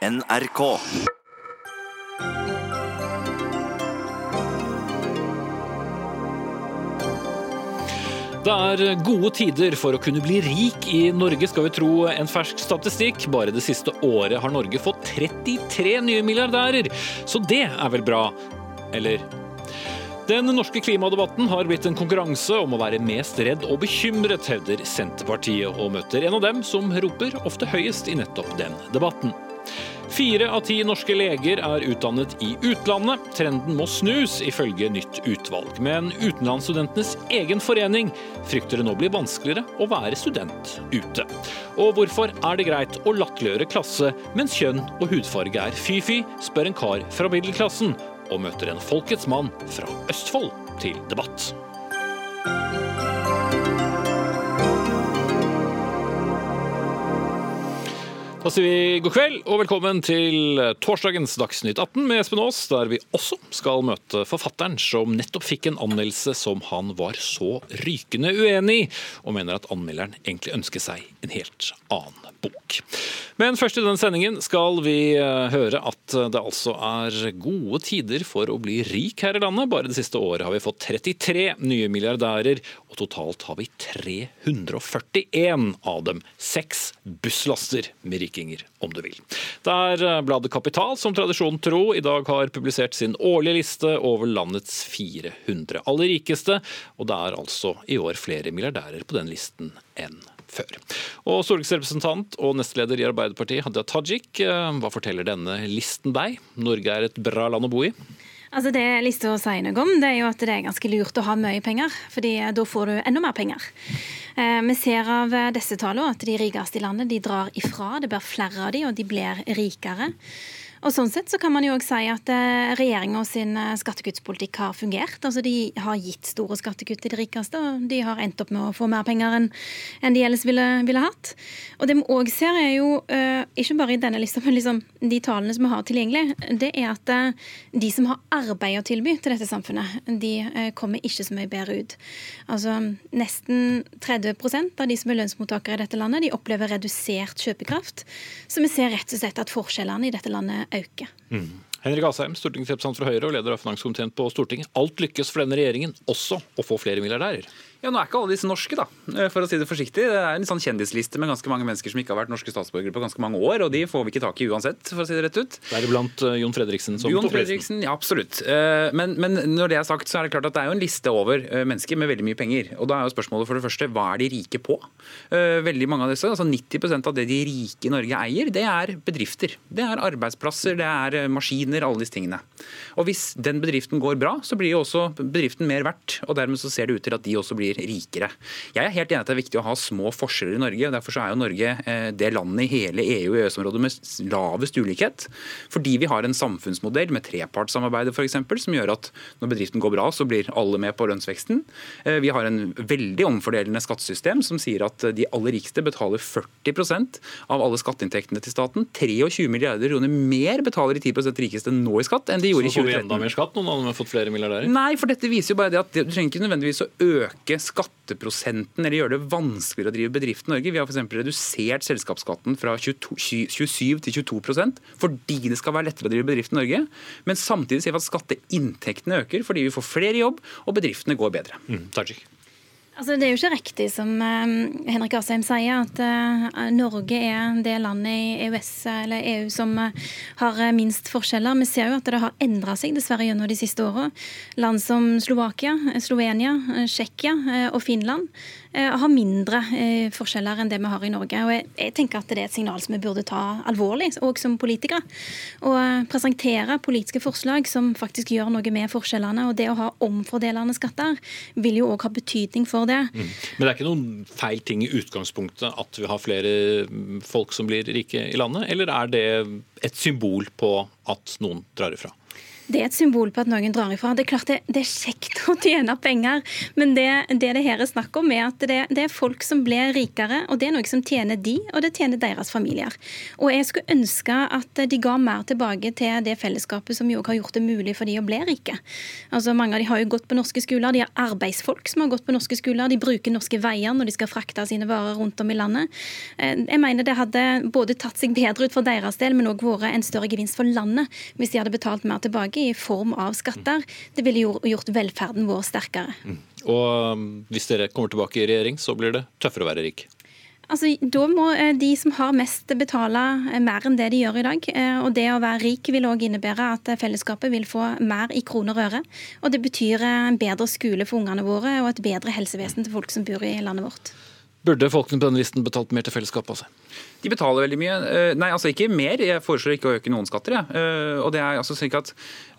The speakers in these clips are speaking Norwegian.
NRK. Det er gode tider for å kunne bli rik i Norge, skal vi tro en fersk statistikk. Bare det siste året har Norge fått 33 nye milliardærer, så det er vel bra? Eller? Den norske klimadebatten har blitt en konkurranse om å være mest redd og bekymret, hevder Senterpartiet, og møter en av dem som roper ofte høyest i nettopp den debatten. Fire av ti norske leger er utdannet i utlandet. Trenden må snus, ifølge nytt utvalg. Men utenlandsstudentenes egen forening frykter det nå blir vanskeligere å være student ute. Og hvorfor er det greit å latterliggjøre klasse, mens kjønn og hudfarge er fy-fy, spør en kar fra middelklassen, og møter en folkets mann fra Østfold til debatt. Da sier vi god kveld og velkommen til torsdagens Dagsnytt 18 med Espen Aas, der vi også skal møte forfatteren som nettopp fikk en anmeldelse som han var så rykende uenig i, og mener at anmelderen egentlig ønsker seg en helt annen bok. Men først i denne sendingen skal vi eh, høre at det altså er gode tider for å bli rik her i landet. Bare det siste året har vi fått 33 nye milliardærer, og totalt har vi 341 av dem. Seks busslaster med rikinger, om du vil. Det er eh, bladet Kapital som tradisjonen tro i dag har publisert sin årlige liste over landets 400 aller rikeste, og det er altså i år flere milliardærer på den listen enn før. Og Stortingsrepresentant og nestleder i Arbeiderpartiet, Hadia Tajik, eh, hva forteller denne listen deg? Norge er et bra land å bo i? Altså Det lista sier noe om, det er jo at det er ganske lurt å ha mye penger. fordi da får du enda mer penger. Eh, vi ser av disse tallene at de rikeste i landet de drar ifra. Det blir flere av de, og de blir rikere. Og sånn sett så kan man jo også si at eh, regjeringa sin eh, skattekuttspolitikk har fungert. Altså De har gitt store skattekutt til de rikeste, og de har endt opp med å få mer penger enn de ellers ville, ville hatt. Og det vi òg ser, er jo, uh, ikke bare i denne lista, men liksom de tallene som vi har tilgjengelig, det er at de som har arbeid å tilby til dette samfunnet, de kommer ikke så mye bedre ut. Altså Nesten 30% av de som er lønnsmottakere i dette landet, de opplever redusert kjøpekraft. Så vi ser rett og slett at forskjellene i dette landet øke. Mm. Henrik Asheim, stortingsrepresentant fra Høyre og leder av finanskomiteen på Stortinget. Alt lykkes for denne regjeringen, også å få flere milliardærer? Ja, Nå er ikke alle disse norske, da, eh, for å si det forsiktig. Det er en sånn kjendisliste med ganske mange mennesker som ikke har vært norske statsborgere på ganske mange år, og de får vi ikke tak i uansett, for å si det rett ut. Deriblant uh, Jon Fredriksen som Jon Fredriksen, ja, absolutt. Uh, men, men, når det er sagt, så er det klart at det er jo en liste over uh, mennesker med veldig mye penger. Og da er jo spørsmålet for det første, hva er de rike på? veldig mange av disse, altså 90% av det de rike i Norge eier, det er bedrifter. Det er arbeidsplasser, det er maskiner, alle disse tingene. Og hvis den bedriften går bra, så blir jo også bedriften mer verdt, og dermed så ser det ut til at de også blir rikere. Jeg er helt enig at det er viktig å ha små forskjeller i Norge. og Derfor så er jo Norge eh, det landet i hele EU- og EØS-området med lavest ulikhet. Fordi vi har en samfunnsmodell med trepartssamarbeidet f.eks., som gjør at når bedriften går bra, så blir alle med på lønnsveksten. Eh, vi har en veldig omfordelende skattesystem som sier at de aller rikeste betaler 40% av alle skatteinntektene til staten. 23 milliarder kroner mer betaler de 10 rikeste nå i skatt enn de gjorde i 2013. Så får vi enda mer skatt nå når vi har fått flere milliardærer? Nei, for dette viser jo bare det at du trenger ikke nødvendigvis å øke skatteprosenten eller gjøre det vanskeligere å drive bedrift i Norge. Vi har f.eks. redusert selskapsskatten fra 22, 27 til 22% fordi det skal være lettere å drive bedrift i Norge. Men samtidig ser vi at skatteinntektene øker fordi vi får flere jobb og bedriftene går bedre. Mm. Altså, det er jo ikke riktig som uh, Henrik Asheim sier, at uh, Norge er det landet i EØS eller EU som uh, har minst forskjeller. Vi ser jo at det har endra seg dessverre gjennom de siste åra. Land som Slovakia, Slovenia, Tsjekkia og Finland har mindre forskjeller enn det vi har i Norge. Og jeg, tenker at det er et signal som vi burde ta alvorlig, òg som politikere. Og presentere politiske forslag som faktisk gjør noe med forskjellene. Og det å ha omfordelende skatter vil jo òg ha betydning for det. Mm. Men det er ikke noen feil ting i utgangspunktet at vi har flere folk som blir rike i landet, eller er det et symbol på at noen drar ifra? Det er et symbol på at noen drar ifra. Det er klart det, det er kjekt å tjene penger, men det det, det her er snakk om, er at det, det, er folk som blir rikere, og det er noe som tjener de, og det tjener deres familier. Og jeg skulle ønske at de ga mer tilbake til det fellesskapet som jo har gjort det mulig for de å bli rike. Altså Mange av de har jo gått på norske skoler, de har arbeidsfolk som har gått på norske skoler, de bruker norske veier når de skal frakte sine varer rundt om i landet. Eh, jeg mener det hadde både tatt seg bedre ut for deres del, men òg vært en større gevinst for landet hvis de hadde betalt mer tilbake i form av skatter. Det ville gjort velferden vår sterkere. Mm. Og um, hvis dere kommer tilbake i regjering, så blir det tøffere å være rik? Altså, da må eh, de som har mest, betale eh, mer enn det de gjør i dag. Eh, og det å være rik vil òg innebære at fellesskapet vil få mer i kroner og øre. Og det betyr en bedre skole for ungene våre og et bedre helsevesen til folk som bor i landet vårt. Burde folkene på denne listen betalt mer til fellesskapet? Altså? De betaler veldig mye. Eh, nei, altså ikke mer. Jeg foreslår ikke å øke noen skatter. Ja. Eh, og det er altså slik at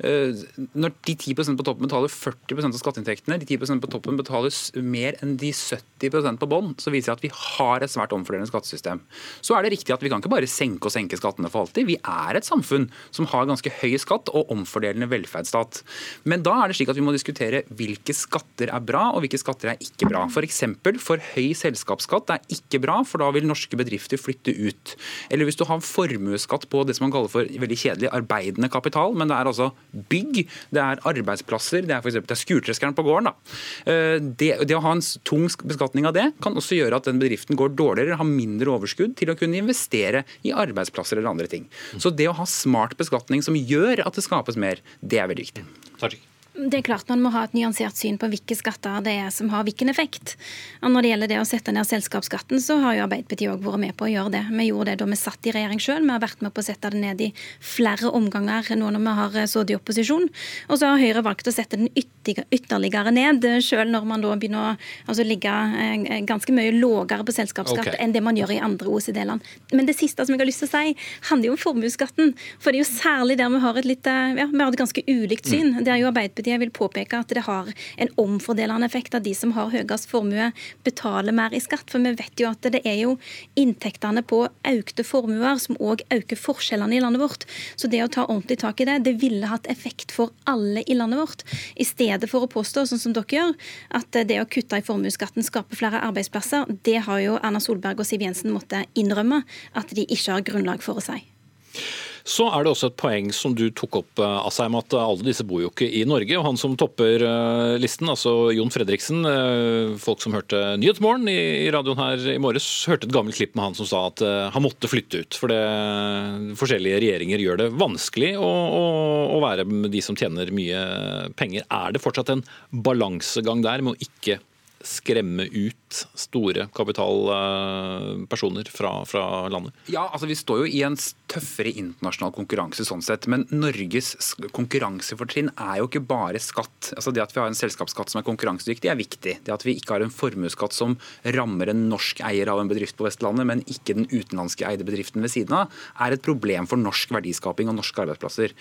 eh, Når de 10% på toppen betaler 40% av skatteinntektene, de 10% på toppen betaler mer enn de 70% på bånn, så viser det at vi har et svært omfordelende skattesystem. Så er det riktig at vi kan ikke bare senke og senke skattene for alltid. Vi er et samfunn som har ganske høy skatt og omfordelende velferdsstat. Men da er det slik at vi må diskutere hvilke skatter er bra og hvilke skatter er ikke bra. F.eks. For, for høy selskapsskatt er ikke bra, for da vil norske bedrifter flytte ut. Eller hvis du har formuesskatt på det som man kaller for veldig kjedelig arbeidende kapital, men det er altså bygg, det er arbeidsplasser, det er f.eks. skurtreskeren på gården. da. det, det, å ha en tung beskatning av det kan også gjøre at den bedriften går dårligere, har mindre overskudd til å kunne investere i arbeidsplasser eller andre ting. Så det å ha smart beskatning som gjør at det skapes mer, det er veldig viktig. Takk. Det er klart Man må ha et nyansert syn på hvilke skatter det er som har hvilken effekt. Og Når det gjelder det å sette ned selskapsskatten, så har jo Arbeiderpartiet òg vært med på å gjøre det. Vi gjorde det da vi satt i regjering sjøl. Vi har vært med på å sette det ned i flere omganger nå når vi har sittet i opposisjon. Og så har Høyre valgt å sette den ytterligere ned, sjøl når man da begynner å altså, ligge eh, ganske mye lågere på selskapsskatt okay. enn det man gjør i andre OECD-land. Men det siste som jeg har lyst til å si, handler jo om formuesskatten. For det er jo særlig der vi har et litt, ja, vi har et ganske ulikt syn. Det er jo Arbeiderpartiet Arbeiderpartiet vil påpeke at det har en omfordelende effekt at de som har høyest formue, betaler mer i skatt. For vi vet jo at det er jo inntektene på økte formuer som òg øker forskjellene i landet vårt. Så det å ta ordentlig tak i det, det ville hatt effekt for alle i landet vårt. I stedet for å påstå, sånn som dere gjør, at det å kutte i formuesskatten skaper flere arbeidsplasser, det har jo Erna Solberg og Siv Jensen måttet innrømme at de ikke har grunnlag for å si. Så er det også et poeng som du tok opp, eh, Asheim, at alle disse bor jo ikke i Norge. og Han som topper eh, listen, altså Jon Fredriksen, eh, folk som hørte Nyhetsmorgen i radioen her i morges, hørte et gammelt klipp med han som sa at han måtte flytte ut. For det, forskjellige regjeringer gjør det vanskelig å, å, å være de som tjener mye penger. Er det fortsatt en balansegang der med å ikke skremme ut store kapitalpersoner fra, fra, landet? Ja, altså Vi står jo i en tøffere internasjonal konkurranse sånn sett. Men Norges konkurransefortrinn er jo ikke bare skatt. Altså Det at vi har en selskapsskatt som er konkurransedyktig er viktig. Det at vi ikke har en formuesskatt som rammer en norsk eier av en bedrift på Vestlandet, men ikke den utenlandske eide bedriften ved siden av, er et problem for norsk verdiskaping og norske arbeidsplasser.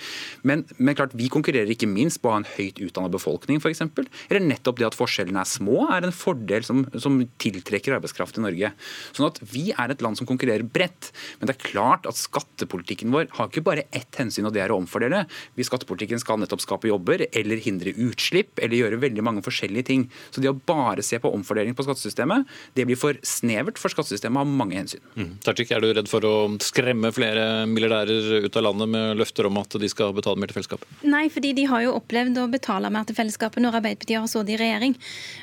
Men, men klart, vi konkurrerer ikke minst på å ha en høyt utdannet befolkning, f.eks. Eller nettopp det at forskjellene er små, er en fordel som, som tiltrekker arbeidskraft i Norge. Sånn at Vi er et land som konkurrerer bredt. Men det er klart at skattepolitikken vår har ikke bare ett hensyn, og det er å omfordele. Vi skattepolitikken skal nettopp skape jobber, eller hindre utslipp, eller gjøre veldig mange forskjellige ting. Så det å bare se på omfordeling på skattesystemet, det blir for snevert, for skattesystemet har mange hensyn. Mm. Tajik, er du redd for å skremme flere milliardærer ut av landet med løfter om at de skal betale mer til fellesskapet? Nei, fordi de har jo opplevd å betale mer til fellesskapet når Arbeiderpartiet har sittet i regjering.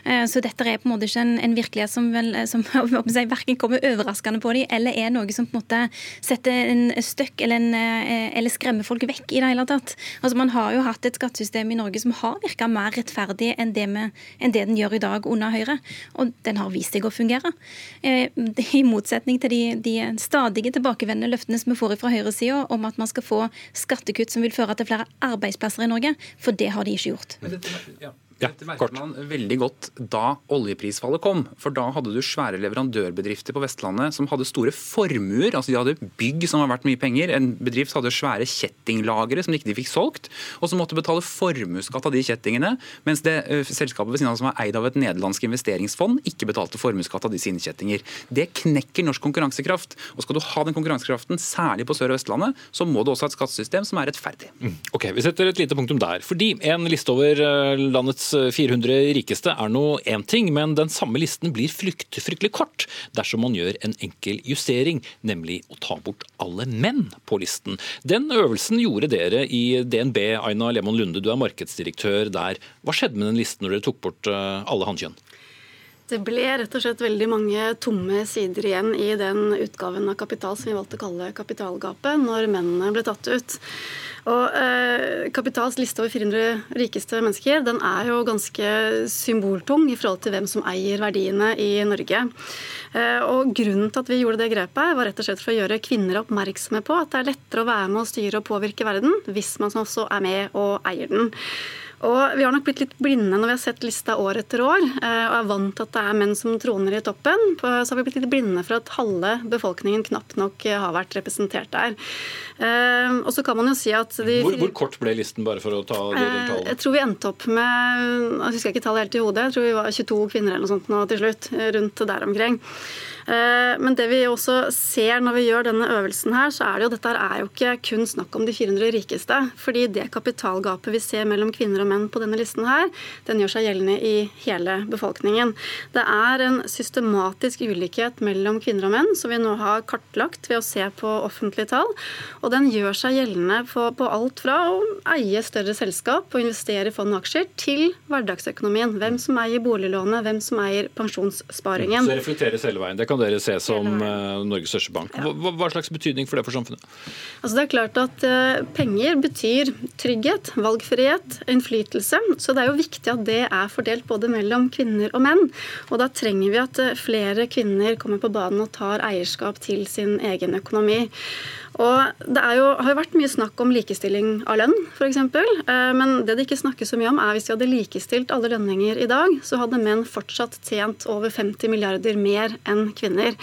Eh, så dette er på en måte ikke en, en virkelighet som, vel, som si, verken kommer overraskende på dem, eller er noe som på en måte setter en støkk eller, en, eh, eller skremmer folk vekk i det hele tatt. Altså Man har jo hatt et skattesystem i Norge som har virka mer rettferdig enn det, med, enn det, den gjør i dag under Høyre, og den har vist seg å fungere. Eh, I motsetning til de, de stadige tilbakevendende løftene som vi får fra høyresida om at man skal få skattekutt som vil føre til flere arbeidsplasser i Norge, for det har de ikke gjort. Men dette, ja. Ja, Dette merket man veldig godt da oljeprisfallet kom. For da hadde du svære leverandørbedrifter på Vestlandet som hadde store formuer. altså De hadde bygg som var verdt mye penger. En bedrift hadde svære kjettinglagre som de ikke fikk solgt, og som måtte betale formuesskatt av de kjettingene, mens det uh, selskapet ved siden av som var eid av et nederlandsk investeringsfond, ikke betalte formuesskatt av de sine kjettinger. Det knekker norsk konkurransekraft. Og skal du ha den konkurransekraften, særlig på Sør- og Vestlandet, så må du også ha et skattesystem som er rettferdig. Ok, Vi setter et lite punktum der. Fordi en liste over landets 400 rikeste er nå én ting, men den samme listen blir frykt, fryktelig kort dersom man gjør en enkel justering, nemlig å ta bort alle menn på listen. Den øvelsen gjorde dere i DNB, Aina Lehmann Lunde, du er markedsdirektør der. Hva skjedde med den listen når dere tok bort eh, alle hannkjønn? Det ble rett og slett veldig mange tomme sider igjen i den utgaven av Kapital som vi valgte å kalle Kapitalgapet, når mennene ble tatt ut. Og eh, Kapitals liste over 400 rikeste mennesker den er jo ganske symboltung i forhold til hvem som eier verdiene i Norge. Eh, og Grunnen til at vi gjorde det grepet, var rett og slett for å gjøre kvinner oppmerksomme på at det er lettere å være med å styre og påvirke verden hvis man også er med og eier den. Og Vi har nok blitt litt blinde når vi har sett lista år etter år eh, og er vant til at det er menn som troner i toppen. Så har vi blitt litt blinde for at halve befolkningen knapt nok eh, har vært representert der. Eh, Og så kan man jo si at de Hvor, hvor kort ble listen, bare for å ta det tallet? Jeg tror vi endte opp med jeg husker ikke tallet helt i hodet, jeg tror vi var 22 kvinner eller noe sånt nå til slutt. rundt der omkring. Eh, Men det vi også ser når vi gjør denne øvelsen her, så er det jo dette er jo ikke kun snakk om de 400 rikeste. Fordi det kapitalgapet vi ser mellom kvinner og menn på denne listen her, den gjør seg gjeldende i hele befolkningen. Det er en systematisk ulikhet mellom kvinner og menn som vi nå har kartlagt ved å se på offentlige tall. Og den gjør seg gjeldende på, på alt fra å eie større selskap og investere i fond og aksjer, til hverdagsøkonomien. Hvem som eier boliglånet, hvem som eier pensjonssparingen. Så reflekteres hele veien. Det kan dere se som eh, Norges største bank. Hva, hva slags betydning for det for samfunnet? Altså det er klart at eh, Penger betyr trygghet, valgfrihet, innflytelse. Så det er jo viktig at det er fordelt både mellom kvinner og menn. Og da trenger vi at eh, flere kvinner kommer på banen og tar eierskap til sin egen økonomi. Og Det er jo, har jo vært mye snakk om likestilling av lønn, f.eks. Men det det ikke snakkes så mye om, er hvis vi hadde likestilt alle lønninger i dag, så hadde menn fortsatt tjent over 50 milliarder mer enn kvinner.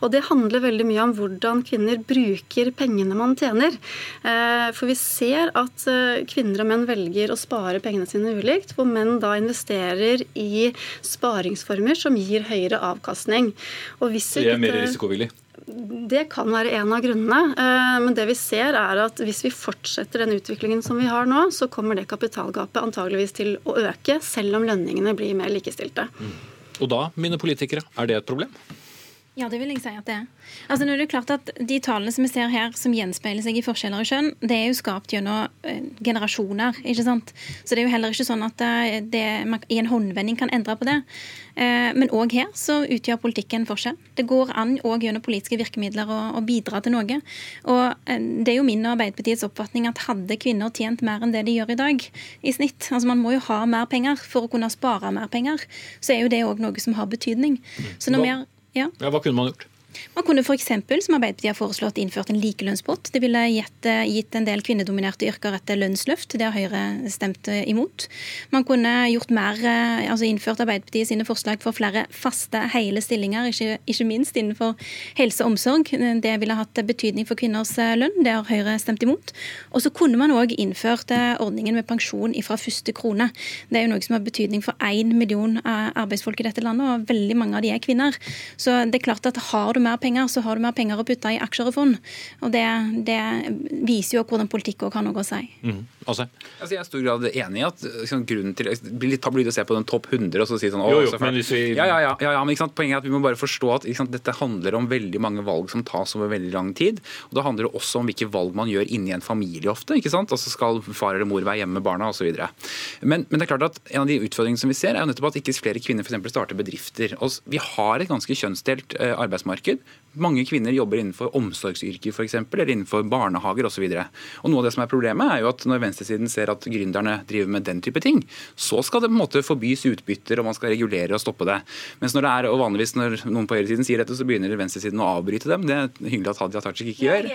Og Det handler veldig mye om hvordan kvinner bruker pengene man tjener. Eh, For vi ser at eh, kvinner og menn velger å spare pengene sine ulikt, hvor menn da investerer i sparingsformer som gir høyere avkastning. Og hvis de er mer risikovillig? Det kan være en av grunnene. eh, Men det vi ser er at hvis vi fortsetter den utviklingen som vi har nå, så kommer det kapitalgapet antageligvis til å øke, selv om lønningene blir mer likestilte. Og da, mine politikere, er det et problem? Ja, det vil jeg si at det er. Altså, nå er det klart at De tallene som vi ser her, som gjenspeiler seg i forskjeller i kjønn, det er jo skapt gjennom eh, generasjoner. ikke sant? Så det er jo heller ikke sånn at eh, det, man i en håndvending kan endre på det. Eh, men òg her så utgjør politikken forskjell. Det går an òg gjennom politiske virkemidler å, å bidra til noe. Og eh, det er jo min og Arbeiderpartiets oppfatning at hadde kvinner tjent mer enn det de gjør i dag, i snitt Altså man må jo ha mer penger for å kunne spare mer penger. Så er jo det òg noe som har betydning. Så når vi har ja. Ja, Hva kunne man gjort? Man kunne f.eks., som Arbeiderpartiet har foreslått, innført en likelønnspott. Det ville gitt, eh, gitt en del kvinnedominerte yrker et lønnsløft. Det har Høyre stemt eh, imot. Man kunne gjort mer, eh, altså innført Arbeiderpartiet sine forslag for flere faste, hele stillinger, ikke, ikke minst innenfor helse og omsorg. Det ville hatt betydning for kvinners eh, lønn. Det har Høyre stemt imot. Og så kunne man òg innført eh, ordningen med pensjon fra første krone. Det er jo noe som har betydning for én million eh, arbeidsfolk i dette landet, og veldig mange av de er kvinner. Så det er klart at har du mer penger, så har du mer penger å putte i aksjer og fond. Og det, det viser jo hvordan politikk òg har noe å si. Mm. Altså, Altså, jeg er i stor grad enig i at liksom, grunnen til Det blir litt tabloid å se på den topp 100 og så si sånn å, Jo, jo, så men hvis vi- ja, ja, ja, ja, ja, men ikke sant? Poenget er at vi må bare forstå at ikke sant, dette handler om veldig mange valg som tas over veldig lang tid. Og da handler det også om hvilke valg man gjør inni en familie ofte. ikke sant? Altså Skal far eller mor være hjemme med barna osv. Men, men det er klart at en av de utfordringene som vi ser, er jo nettopp at ikke flere kvinner for eksempel starter bedrifter. Og vi har et ganske kjønnsdelt eh, arbeidsmarked. Yrkesliv. Mange kvinner jobber innenfor omsorgsyrker for eksempel, eller innenfor barnehager osv. Noe av det som er problemet er jo at når venstresiden ser at gründerne driver med den type ting, så skal det på en måte forbys utbytter og man skal regulere og stoppe det. Mens når det er, og vanligvis når noen på høyresiden sier dette, så begynner venstresiden å avbryte dem. Det er hyggelig at Hadia Tajik ikke gjør.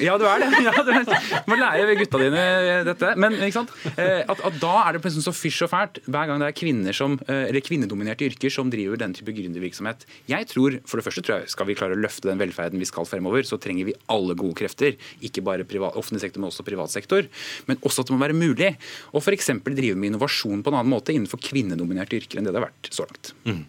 Ja, du er det. Ja, du du må lære gutta dine dette. Men ikke sant? Eh, at, at da er det plutselig så fysj og fælt hver gang det er kvinner som, eh, eller kvinnedominerte yrker som driver den type gründervirksomhet. Jeg tror, for det første tror jeg, skal vi klare å løfte den velferden vi skal fremover, så trenger vi alle gode krefter. Ikke bare privat, offentlig sektor, men også privat sektor. Men også at det må være mulig å f.eks. drive med innovasjon på en annen måte innenfor kvinnedominerte yrker enn det det har vært så langt. Mm.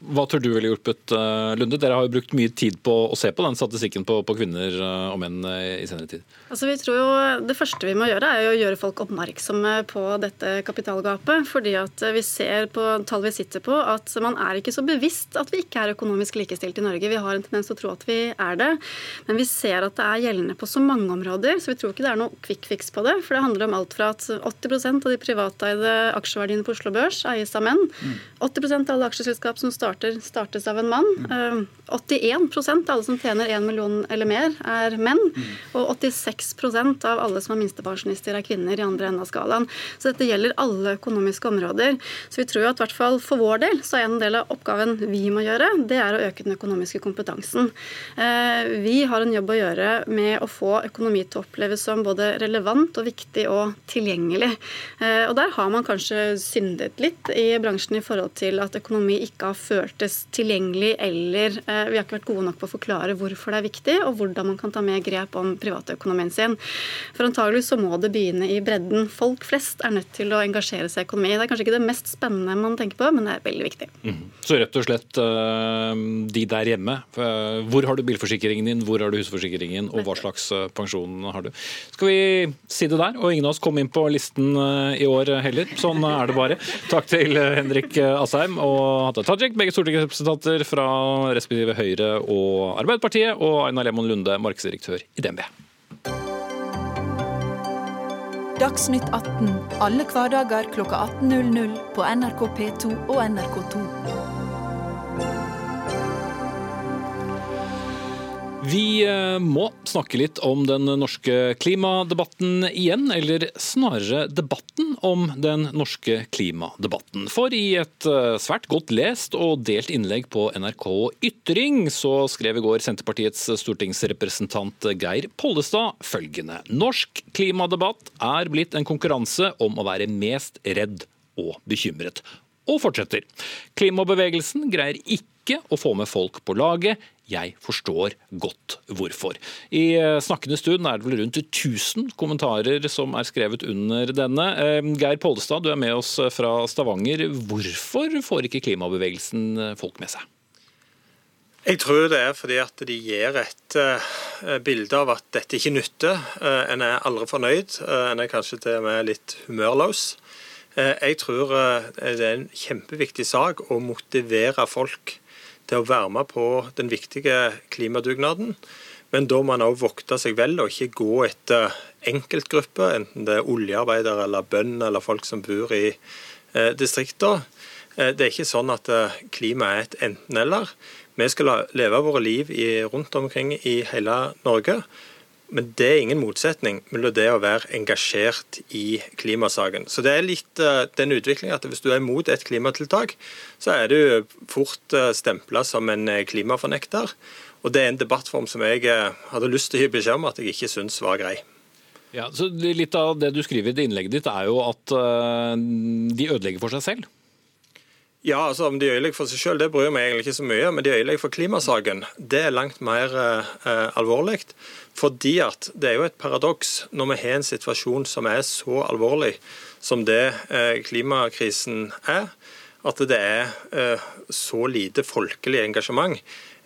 Hva tror du ville hjulpet, eh, Lunde? Dere har jo brukt mye tid på å se på den statistikken på, på kvinner eh, og menn eh, i senere tid. Altså, vi tror jo Det første vi må gjøre, er å gjøre folk oppmerksomme på dette kapitalgapet. fordi at vi ser på tall vi sitter på at man er ikke så bevisst at vi ikke er økonomisk likestilt i Norge. Vi har en tendens til å tro at vi er det, men vi ser at det er gjeldende på så mange områder. Så vi tror ikke det er noe quick fix på det. For det handler om alt fra at 80% av de privateide aksjeverdiene på Oslo Børs eies av menn. 80% av alle aksjeselskap som starter starter, startes av en mann. 81 eh, av alle som tjener 1 million eller mer, er menn. Og 86% av alle som er minstepensjonister, er kvinner i andre enden av skalaen. Så dette gjelder alle økonomiske områder. Så vi tror at hvert fall for vår del så er en del av oppgaven vi må gjøre, det er å øke den økonomiske kompetansen. Eh, vi har en jobb å gjøre med å få økonomi til å oppleves som både relevant og viktig og tilgjengelig. Eh, og der har man kanskje syndet litt i bransjen i forhold til at økonomi ikke har ført føltes tilgjengelig, eller eh, vi har ikke vært gode nok på å forklare hvorfor det er viktig, og hvordan man kan ta mer grep om privatøkonomien sin. For antagelig så må det begynne i bredden. Folk flest er nødt til å engasjere seg i økonomi. Det er kanskje ikke det mest spennende man tenker på, men det er veldig viktig. Mm. Så rett og slett eh, de der hjemme. Eh, hvor har du bilforsikringen din, hvor har du husforsikringen, og hva slags pensjon har du? Skal vi si det der, og ingen av oss kom inn på listen i år heller. Sånn er det bare. Takk til Henrik Asheim og Hatta Tajik, begge stortingsrepresentanter fra respektive Høyre og Arbeiderpartiet, og Einar Lemon Lunde, markedsdirektør i DNB. Dagsnytt 18 alle hverdager kl 18.00 på NRK P2 og NRK2. Vi eh, må snakke litt om den norske klimadebatten igjen, eller snarere debatten om den norske klimadebatten. For i et eh, svært godt lest og delt innlegg på NRK Ytring, så skrev i går Senterpartiets stortingsrepresentant Geir Pollestad følgende. Norsk klimadebatt er blitt en konkurranse om å være mest redd og bekymret. Og fortsetter. Klimabevegelsen greier ikke å få med folk på laget. Jeg forstår godt hvorfor. I eh, snakkende stund er det vel rundt 1000 kommentarer som er skrevet under denne. Eh, Geir Pollestad, du er med oss fra Stavanger. Hvorfor får ikke klimabevegelsen eh, folk med seg? Jeg tror det er fordi at de gir et bilde av at dette ikke nytter. en er aldri fornøyd. en er kanskje til og med litt humørløs. jeg tror det er en kjempeviktig sak å motivere folk til å være med på den viktige klimadugnaden. Men da må man òg vokte seg vel og ikke gå etter enkeltgrupper, enten det er oljearbeidere eller bønder eller folk som bor i eh, distriktene. Eh, det er ikke sånn at eh, klima er et enten-eller. Vi skal leve våre liv i, rundt omkring i hele Norge. Men det er ingen motsetning mellom det å være engasjert i klimasaken. Så det er litt uh, den utviklingen at hvis du er imot et klimatiltak, så er du fort uh, eh, stempla som en uh, klimafornekter. Og det er en debattform som jeg hadde lyst til å gi beskjed om at jeg ikke syns var grei. Ja, så Litt av det du skriver i innlegget ditt, er jo at de ødelegger for seg selv. Ja, altså om de øyelegger for seg selv, det bryr meg egentlig ikke så mye. Men de øyelegger for klimasaken, det er langt mer eh, alvorlig. Fordi at det er jo et paradoks når vi har en situasjon som er så alvorlig som det eh, klimakrisen er, at det er eh, så lite folkelig engasjement.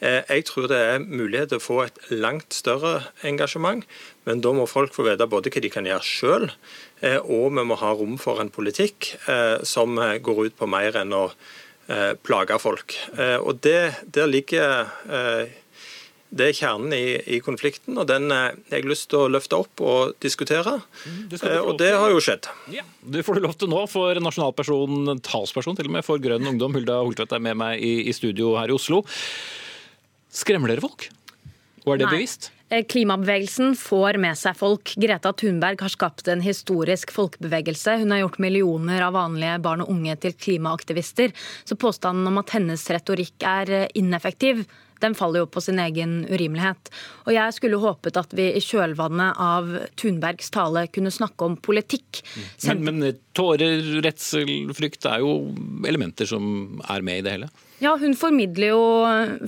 Eh, jeg tror det er mulighet til å få et langt større engasjement, men da må folk få vite både hva de kan gjøre sjøl, Eh, og vi må ha rom for en politikk eh, som går ut på mer enn å plage folk. Og det, Der ligger det er kjernen i, i, konflikten, og den har jeg lyst til å løfte opp og diskutere. Mm, det og det har jo skjedd. Ja, Det får du lov til nå, for nasjonalperson, talsperson til og med, for Grønn ungdom, Hulda Holtvedt er med meg i, i studio her i Oslo. Skremmer dere folk? Og er det Nei. bevisst? Eh, Klimabevegelsen får med seg folk. Greta Thunberg har skapt en historisk folkebevegelse. Hun har gjort millioner av vanlige barn og unge til klimaaktivister. Så påstanden om at hennes retorikk er eh, ineffektiv, den faller jo på sin egen urimelighet. Og jeg skulle håpet at vi i kjølvannet av Thunbergs tale kunne snakke om politikk. Men, men tårer, redsel, frykt er jo elementer som er med i det hele. Ja, hun formidler jo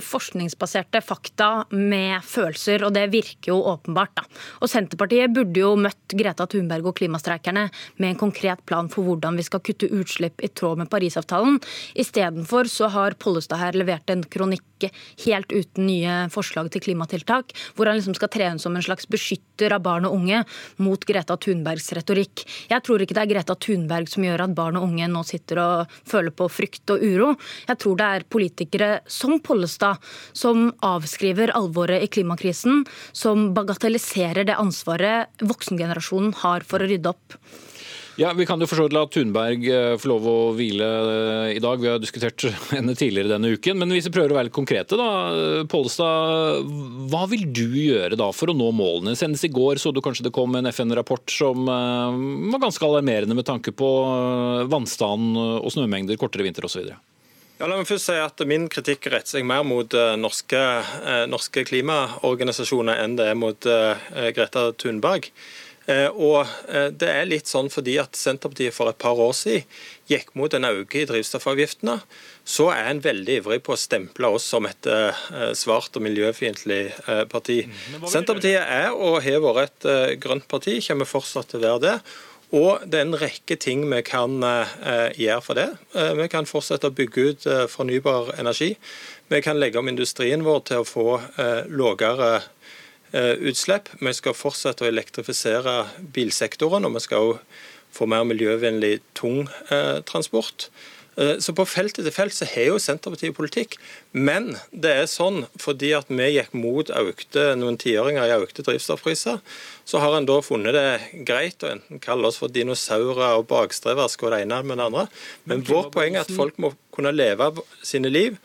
forskningsbaserte fakta med følelser, og det virker jo åpenbart. da. Og Senterpartiet burde jo møtt Greta Thunberg og klimastreikerne med en konkret plan for hvordan vi skal kutte utslipp i tråd med Parisavtalen. Istedenfor så har Pollestad her levert en kronikk helt uten nye forslag til klimatiltak, hvor han liksom skal tre inn som en slags beskytter av barn og unge mot Greta Thunbergs retorikk. Jeg tror ikke det er Greta Thunberg som gjør at barn og unge nå sitter og føler på frykt og uro. Jeg tror det er politikere som Pollestad som avskriver alvoret i klimakrisen, som bagatelliserer det ansvaret voksengenerasjonen har for å rydde opp. Ja, Vi kan jo for så la Thunberg eh, få lov å hvile eh, i dag. Vi har diskutert henne tidligere denne uken. Men hvis vi prøver å være litt konkrete, da. Pollestad, hva vil du gjøre da for å nå målene? Senest i går så du kanskje det kom en FN-rapport som eh, var ganske alarmerende med tanke på vannstand og snømengder, kortere vinter osv. Ja, la meg først si at Min kritikk retter seg mer mot norske, norske klimaorganisasjoner enn det er mot Greta Thunberg. Og Det er litt sånn fordi at Senterpartiet for et par år siden gikk mot en økning i drivstoffavgiftene. Så er en veldig ivrig på å stemple oss som et svart og miljøfiendtlig parti. Senterpartiet er og har vært et grønt parti, kommer fortsatt til å være det. Og det er en rekke ting vi kan gjøre for det. Vi kan fortsette å bygge ut fornybar energi. Vi kan legge om industrien vår til å få lavere utslipp. Vi skal fortsette å elektrifisere bilsektoren, og vi skal òg få mer miljøvennlig tungtransport. Så på felt etter felt så har jo Senterpartiet politikk. Men det er sånn fordi at vi gikk mot økte, noen tiåringer i økte drivstoffpriser, så har en da funnet det greit å enten kalle oss for dinosaurer og bakstreverske og det ene med det andre. Men vårt poeng er at folk må kunne leve sine liv.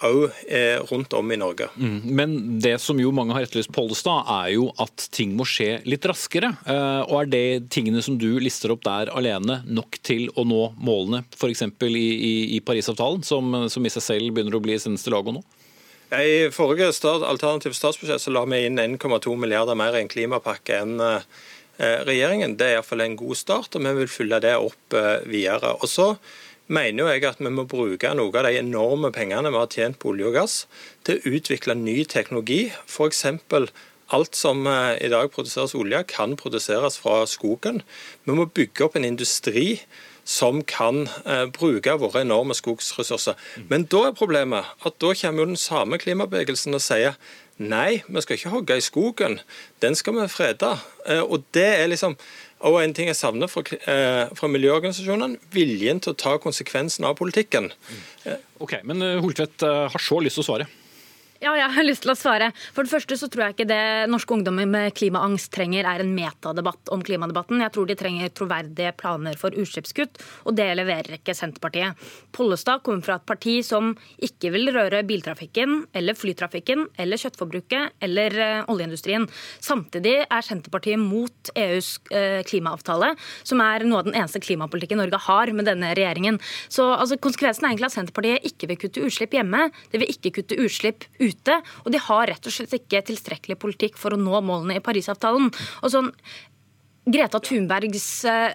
Eh, òg rundt om i Norge. Mm. Men det som jo mange har etterlyst Pollestad, er jo at ting må skje litt raskere. Og er det tingene som du lister opp der alene nok til å nå målene, f.eks. I, i, i Parisavtalen, som, som, i seg selv begynner å bli seneste lago nå? I forrige stat, alternativ statsbudsjett så la vi inn 1,2 milliarder mer i en klimapakke enn regjeringen. Det er iallfall en god start, og vi vil fylle det opp videre. Og så mener jeg at vi må bruke noe av de enorme pengene vi har tjent på olje og gass, til å utvikle ny teknologi. F.eks. alt som i dag produseres olje, kan produseres fra skogen. Vi må bygge opp en industri som kan eh, bruke våre enorme skogsressurser. Men da er problemet at da kommer jo den samme klimabevegelsen og sier nei, vi skal ikke hogge i skogen, den skal vi frede. Eh, og det er liksom og en ting jeg savner fra, eh, fra miljøorganisasjonene, viljen til å ta konsekvensen av politikken. Ok, Men Holtvedt har så lyst til å svare. Ja, jeg har lyst til å svare. For det første så tror jeg ikke det norske ungdommer med klimaangst trenger er en metadebatt om klimadebatten. Jeg tror de trenger troverdige planer for utslippskutt, og det leverer ikke Senterpartiet. Pollestad kommer fra et parti som ikke vil røre biltrafikken eller flytrafikken eller kjøttforbruket eller uh, oljeindustrien. Samtidig er Senterpartiet mot EUs uh, klimaavtale, som er noe av den eneste klimapolitikken Norge har med denne regjeringen. Så altså, Konsekvensen er egentlig at Senterpartiet ikke vil kutte utslipp hjemme. Det vil ikke kutte utslipp ute ute. Og de har rett og slett ikke tilstrekkelig politikk for å nå målene i Parisavtalen. Og sånn, Greta Thunbergs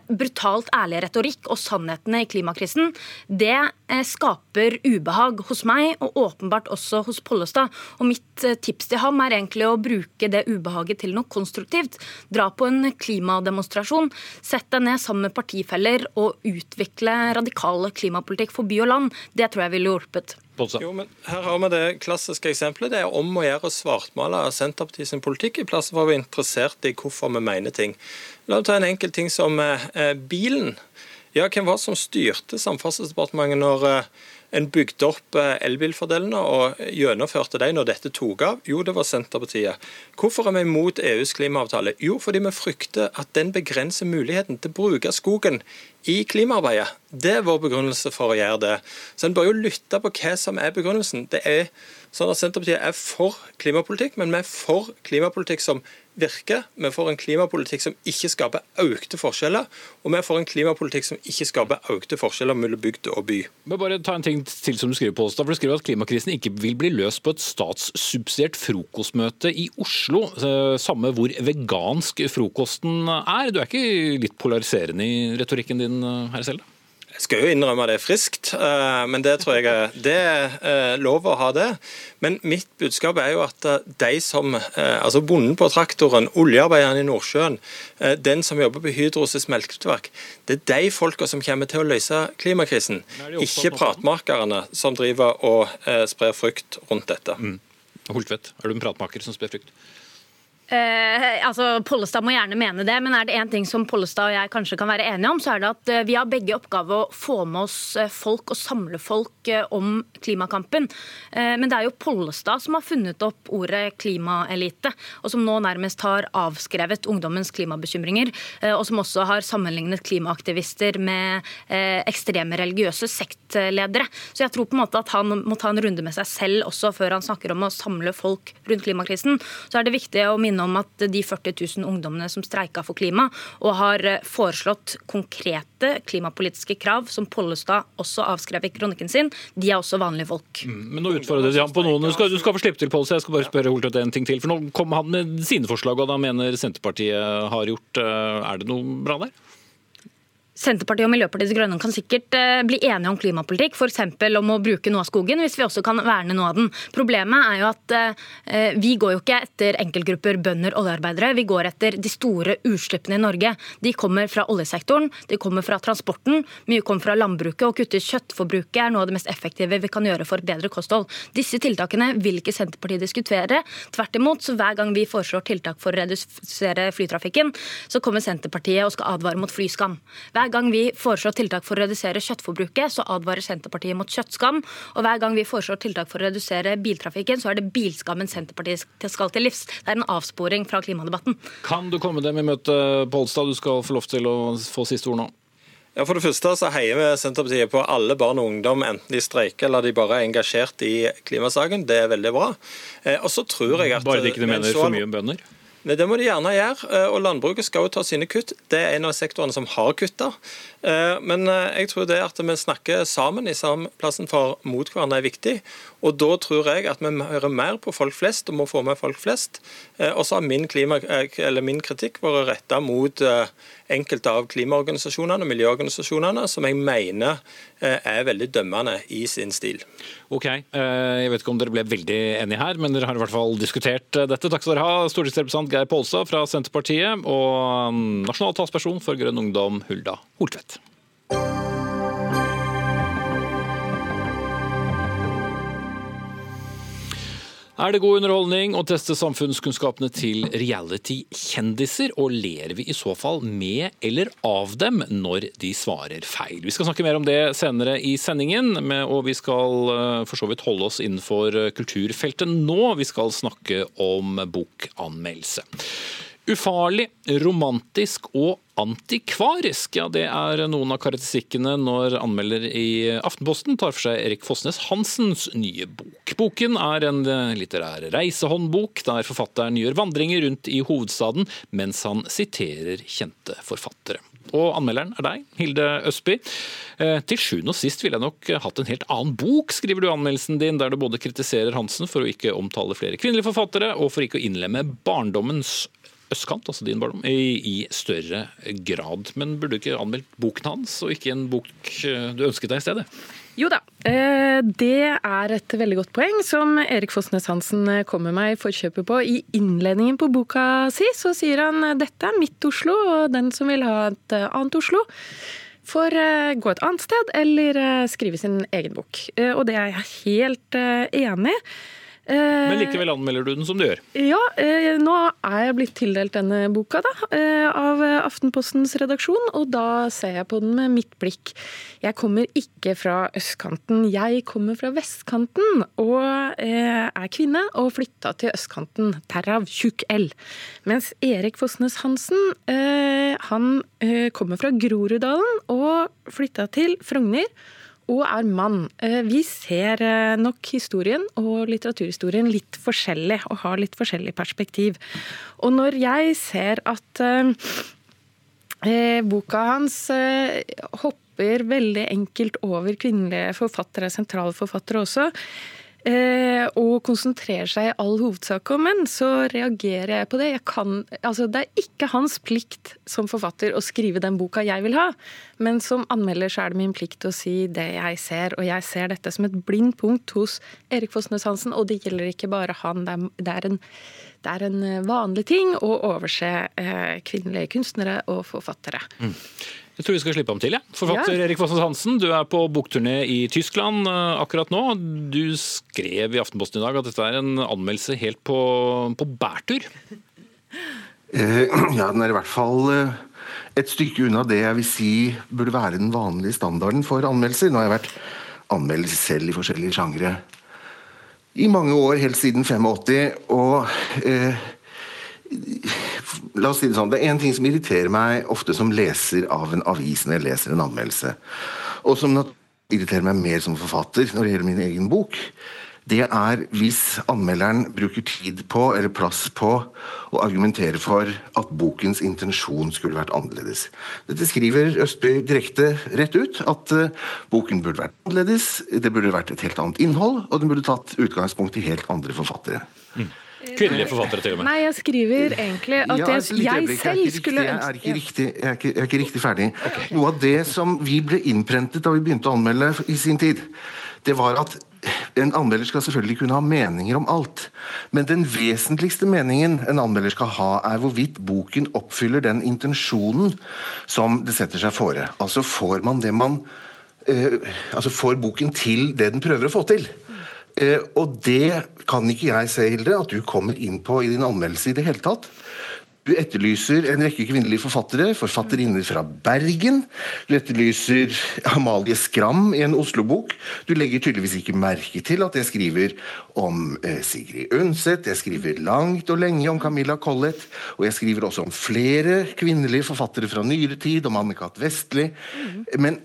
brutalt ærlige retorikk og sannhetene i klimakrisen, det skaper ubehag hos meg, og åpenbart også hos Pollestad. Og mitt tips til ham er egentlig å bruke det ubehaget til noe konstruktivt. Dra på en klimademonstrasjon, sett deg ned sammen med partifeller og utvikle radikal klimapolitikk for by og land. Det tror jeg ville hjulpet. Jo, men Her har vi det klassiske eksempelet. Det er om å gjøre å svartmale Senterpartiet sin politikk, i plass for å være interessert i hvorfor vi mener ting. La oss ta en enkel ting som eh, bilen. Ja, hvem var det som styrte Samferdselsdepartementet når eh, en bygde opp eh, elbilfordelene og gjennomførte dem når dette tok av? Jo, det var Senterpartiet. Hvorfor er vi imot EUs klimaavtale? Jo, fordi vi frykter at den begrenser muligheten til å bruke skogen i klimaarbeidet. Det er vår begrunnelse for å gjøre det. Så En bør jo lytte på hva som er begrunnelsen. Det er sånn at Senterpartiet er for klimapolitikk, men vi er for klimapolitikk som virker. Vi får en klimapolitikk som ikke skaper økte forskjeller, og vi får en klimapolitikk som ikke skaper økte forskjeller mellom bygd og by. Men bare ta en ting til som Du skriver på, oss da, for du skriver at klimakrisen ikke vil bli løst på et statssubsidiert frokostmøte i Oslo. Eh, samme hvor vegansk frokosten er. Du er ikke litt polariserende i retorikken din, her herr Selde? Jeg skal jo innrømme det friskt, eh, men det tror jeg det er eh, lov å ha det. Men mitt budskap er jo at eh, de som Altså bonden på traktoren, oljearbeideren i Nordsjøen, den som jobber på Hydros smelteverk, det er de folka som kommer til å løse klimakrisen. Ikke pratmakerne som driver og sprer frykt rundt dette. Mm. Holtvedt, er du en pratmaker som sprer frykt? Eh, altså, Pollestad må gjerne mene det, men er det én ting som Pollestad og jeg kanskje kan være enige om, så er det at eh, vi har begge oppgave å få med oss eh, folk og samle folk eh, om klimakampen. Eh, men det er jo Pollestad som har funnet opp ordet klimaelite, og som nå nærmest har avskrevet ungdommens klimabekymringer, eh, og som også har sammenlignet klimaaktivister med ekstreme religiøse sektledere. Så jeg tror på en måte at han må ta en runde med seg selv også før han snakker om å samle folk rundt klimakrisen. Så er det viktig å minne minne om at de 40 000 ungdommene som streika for klima, og har eh, foreslått konkrete klimapolitiske krav, som Pollestad også avskrev i kronikken sin, de er også vanlige folk. Mm, men nå utfordrer han på noen. Du skal, du skal få slippe til, Pollestad. Jeg skal bare spørre Holtvedt en ting til. For nå kom han med sine forslag, og da mener Senterpartiet har gjort eh, Er det noe bra der? Senterpartiet og Miljøpartiet De Grønne kan sikkert eh, bli enige om klimapolitikk, f.eks. om å bruke noe av skogen, hvis vi også kan verne noe av den. Problemet er jo at eh, vi går jo ikke etter enkeltgrupper bønder, oljearbeidere. Vi går etter de store utslippene i Norge. De kommer fra oljesektoren, de kommer fra transporten, mye kommer fra landbruket. Å kutte kjøttforbruket er noe av det mest effektive vi kan gjøre for bedre kosthold. Disse tiltakene vil ikke Senterpartiet diskutere. Tvert imot, så hver gang vi foreslår tiltak for å redusere flytrafikken, så kommer Senterpartiet og skal advare mot flyskam. Hver hver gang vi foreslår tiltak for å redusere kjøttforbruket, så advarer Senterpartiet mot kjøttskam. Og hver gang vi foreslår tiltak for å redusere biltrafikken, så er det bilskammen Senterpartiet skal til livs. Det er en avsporing fra klimadebatten. Kan du komme dem i møte, Polstad? Du skal få lov til å få siste ord nå. Ja, For det første så heier vi Senterpartiet på alle barn og ungdom, enten de streiker eller de bare er engasjert i klimasaken. Det er veldig bra. Eh, og så tror jeg at... Bare de ikke mener for mye om bønder? Nei, Det må de gjerne gjøre. Eh, og Landbruket skal jo ta sine kutt. Det er en av sektorene som har kutta. Eh, men eh, jeg tror det at vi snakker sammen i samme plassen for mot hverandre er viktig. Og da tror jeg at vi hører mer på folk flest og må få med folk flest. Og så har min, klima, min kritikk vært retta mot enkelte av klimaorganisasjonene og miljøorganisasjonene, som jeg mener er veldig dømmende i sin stil. Ok, Jeg vet ikke om dere ble veldig enige her, men dere har i hvert fall diskutert dette. Takk skal dere ha, stortingsrepresentant Geir Polstad fra Senterpartiet og mm, nasjonal talsperson for Grønn Ungdom, Hulda Holtvedt. Er det god underholdning å teste samfunnskunnskapene til reality-kjendiser, og ler vi i så fall med eller av dem når de svarer feil? Vi skal snakke mer om det senere i sendingen, og vi skal eh, for så vidt holde oss innenfor kulturfeltet nå. Vi skal snakke om bokanmeldelse. Ufarlig, romantisk og antikvarisk. Ja, det er noen av karakteristikkene når anmelder i Aftenposten tar for seg Erik Fossnes Hansens nye bok. Boken er en litterær reisehåndbok der forfatteren gjør vandringer rundt i hovedstaden mens han siterer kjente forfattere. Og anmelderen er deg, Hilde Østby. Eh, til sjuende og sist ville jeg nok hatt en helt annen bok, skriver du i anmeldelsen din, der du både kritiserer Hansen for å ikke omtale flere kvinnelige forfattere, og for ikke å innlemme barndommens østkant, altså din barndom, i, i, større grad. Men burde du ikke anmeldt boken hans, og ikke en bok eh, du ønsket deg i stedet? Jo da, eh, det er et veldig godt poeng som Erik Fossnes Hansen eh, kommer meg i forkjøpet på. I innledningen på boka si så sier han dette er mitt Oslo, og den som vil ha et annet Oslo får gå et annet sted eller skrive sin egen bok. Og det er jeg helt enig i. Eh, Men likevel anmelder du den som du gjør. Ja, eh, nå er jeg blitt tildelt denne boka da, eh, av Aftenpostens redaksjon, og da ser jeg på den med mitt blikk. Jeg kommer ikke fra østkanten, jeg kommer fra vestkanten, og er kvinne og flytta til østkanten, derav tjukk L. Mens Erik Fosnes Hansen, han kommer fra Groruddalen og flytta til Frogner og er mann. Eh, Vi ser eh, nok historien og litteraturhistorien litt forskjellig, og har litt forskjellig perspektiv. Og når jeg ser at eh, boka hans hopper veldig enkelt over kvinnelige forfattere, sentrale forfattere også, og konsentrerer seg i all hovedsak om menn, så reagerer jeg på det. Jeg kan, altså, det er ikke hans plikt som forfatter å skrive den boka jeg vil ha, men som anmelder så er det min plikt å si det jeg ser, og jeg ser dette som et blindt punkt hos Erik Fossnes Hansen, og det gjelder ikke bare han. Det er, det er, en, det er en vanlig ting å overse eh, kvinnelige kunstnere og forfattere. Jeg tror vi skal slippe ham til. Ja. Forfatter Ja. Erik Fossnes Hansen, du er på bokturné i Tyskland eh, akkurat nå. Du skrev i Aftenposten i dag at dette er en anmeldelse helt på, på bærtur. Eh, Ja, den er i hvert fall eh, et stykke unna det jeg vil si burde være den vanlige standarden for anmeldelser. Nå har jeg vært anmelder selv i forskjellige sjangre i mange år, helt siden 85. Og eh, la oss si det sånn, det er én ting som irriterer meg ofte som leser av en avis når jeg leser en anmeldelse, og som irriterer meg mer som forfatter når det gjelder min egen bok. Det er hvis anmelderen bruker tid på, eller plass på, å argumentere for at bokens intensjon skulle vært annerledes. Dette skriver Østby direkte rett ut, at eh, boken burde vært annerledes, det burde vært et helt annet innhold, og den burde tatt utgangspunkt i helt andre forfattere. Kvinnelige forfattere, til og med. Nei, jeg skriver egentlig at Ja, jeg, et jeg selv jeg er skulle ønske Jeg er ikke riktig, jeg er ikke, jeg er ikke riktig ferdig. Noe av det som vi ble innprentet da vi begynte å anmelde i sin tid, det var at en anmelder skal selvfølgelig kunne ha meninger om alt. Men den vesentligste meningen en anmelder skal ha, er hvorvidt boken oppfyller den intensjonen som det setter seg fore. Altså får man det man eh, Altså får boken til det den prøver å få til. Eh, og det kan ikke jeg se, Hilde, at du kommer inn på i din anmeldelse i det hele tatt. Du etterlyser en rekke kvinnelige forfattere, forfatterinner fra Bergen. Du etterlyser Amalie Skram i en Oslo-bok. Du legger tydeligvis ikke merke til at jeg skriver om eh, Sigrid Undset, jeg skriver langt og lenge om Camilla Collett, og jeg skriver også om flere kvinnelige forfattere fra nyere tid, om Anne-Kat. Vestli. Men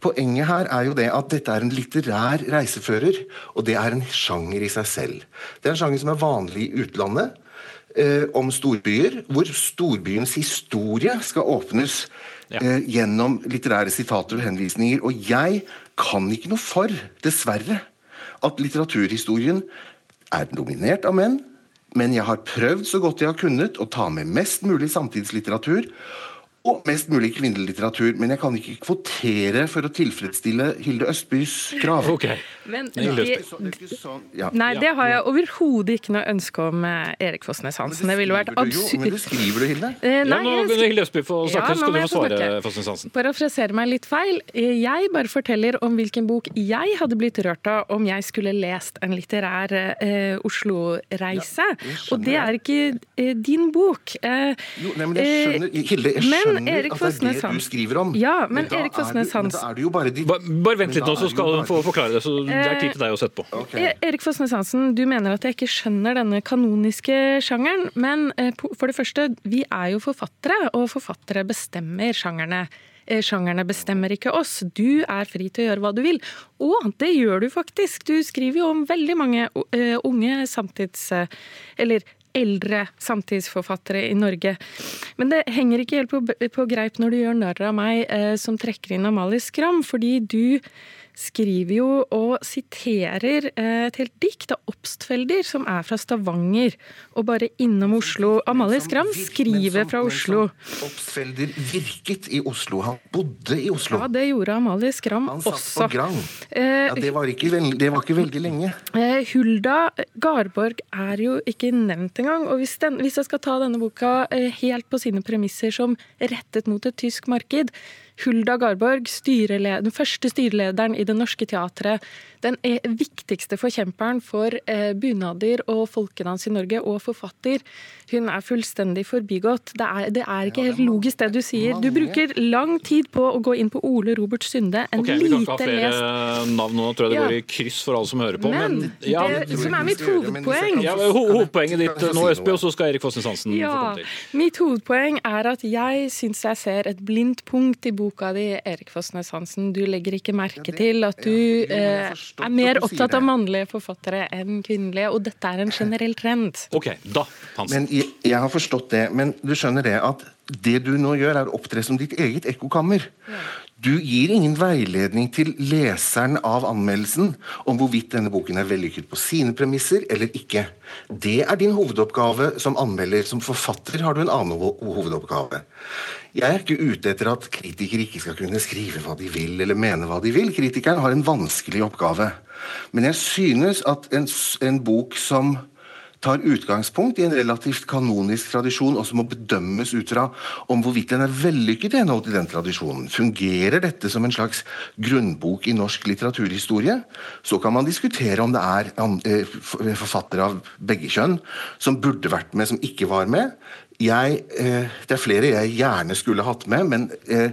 Poenget her er jo det at dette er en litterær reisefører, og det er en sjanger i seg selv. Det er en sjanger som er vanlig i utlandet, eh, om storbyer, hvor storbyens historie skal åpnes Ja. eh, gjennom litterære sitater og henvisninger. Og jeg kan ikke noe for, dessverre, at litteraturhistorien er dominert av menn, men jeg har prøvd så godt jeg har kunnet å ta med mest mulig samtidslitteratur og mest mulig kvinnelig litteratur, men jeg kan ikke kvotere for å tilfredsstille Hilde Østbys krav. Okay. Men Det er det, Så det ikke sånn- ja. nei, det har jeg overhodet ikke noe ønske om eh, Erik Fossnes Hansen. Det ville vært jo, Men det skriver du, Hilde. Eh, Ja, nå Hilde Østby få snakke, Ja, skal du få svare. Fossnes Hansen. Parafrasere meg litt feil. Jeg bare forteller om hvilken bok jeg hadde blitt rørt av om jeg skulle lest en litterær eh, Oslo-reise. Ja, og det er ikke eh, din bok. Eh, Jo, nei, men jeg skjønner, Hilde, jeg men skjønner Erik at det er det du skriver om. Ja, men men Erik Fosnes Hansen- Da er det jo bare de Ba- Bare vent litt nå, så skal hun bare... få forklare det. så Det er tid til deg å sette på. Ok. E- Erik Fosnes Hansen, du mener at jeg ikke skjønner denne kanoniske sjangeren. Men eh, for det første, vi er jo forfattere, og forfattere bestemmer sjangerne. Eh, Sjangerne bestemmer ikke oss. Du er fri til å gjøre hva du vil. Og det gjør du faktisk. Du skriver jo om veldig mange eh, unge samtids... eh, Eller eldre samtidsforfattere i Norge. Men det henger ikke helt på, på greip når du gjør narr av meg eh, som trekker inn Amalie Skram, fordi du skriver jo og siterer eh, et helt dikt av Obstfelder, som er fra Stavanger, og bare innom Oslo. Amalie Skram skriver fra Oslo. Obstfelder virket i Oslo. Han bodde i Oslo. Ja, det gjorde Amalie Skram også. Han satt på Grand. Eh, Ja, det, var ikke det var ikke veldig lenge. Eh, Hulda Garborg er jo ikke nevnt engang. Og hvis, den, hvis jeg skal ta denne boka helt på sine premisser som rettet mot et tysk marked Hulda Garborg, den første styrelederen i Det Norske Teatret, den er viktigste forkjemperen for eh, bunader og folkedans i Norge, og forfatter, hun er fullstendig forbigått. Det er, det er ikke helt logisk det du sier. Du bruker lang tid på å gå inn på Ole Robert Sunde, en Ok, Vi kan ikke ha flere lest navn nå, tror jeg det Ja. går i kryss for alle som hører på. Men ja, det som er mitt hovedpoeng ja, ho Hovedpoenget ditt nå, Østby, og så skal Erik Fossnes Hansen få komme til. mitt hovedpoeng er at jeg syns jeg ser et blindt punkt i boka di, Erik Fossnes Hansen. Du legger ikke merke til at du jo, jeg eh, forstått er mer du opptatt av mannlige forfattere enn kvinnelige, og dette er en generell trend. Ok, da, Hansen. Men jeg, jeg har forstått det, men du skjønner det at det du nå gjør, er å opptre som ditt eget ekkokammer. Du gir ingen veiledning til leseren av anmeldelsen om hvorvidt denne boken er vellykket på sine premisser eller ikke. Det er din hovedoppgave som anmelder. Som forfatter har du en annen hovedoppgave. Jeg er ikke ute etter at kritikere ikke skal kunne skrive hva de vil, eller mene hva de vil. Kritikeren har en vanskelig oppgave. Men jeg synes at en, en bok som tar utgangspunkt i en relativt kanonisk tradisjon, og som må bedømmes ut fra om hvorvidt den er vellykket i henhold til den tradisjonen. Fungerer dette som en slags grunnbok i norsk litteraturhistorie? Så kan man diskutere om det er eh, forfattere av begge kjønn som burde vært med, som ikke var med. Jeg, eh, det er flere jeg gjerne skulle hatt med, men eh,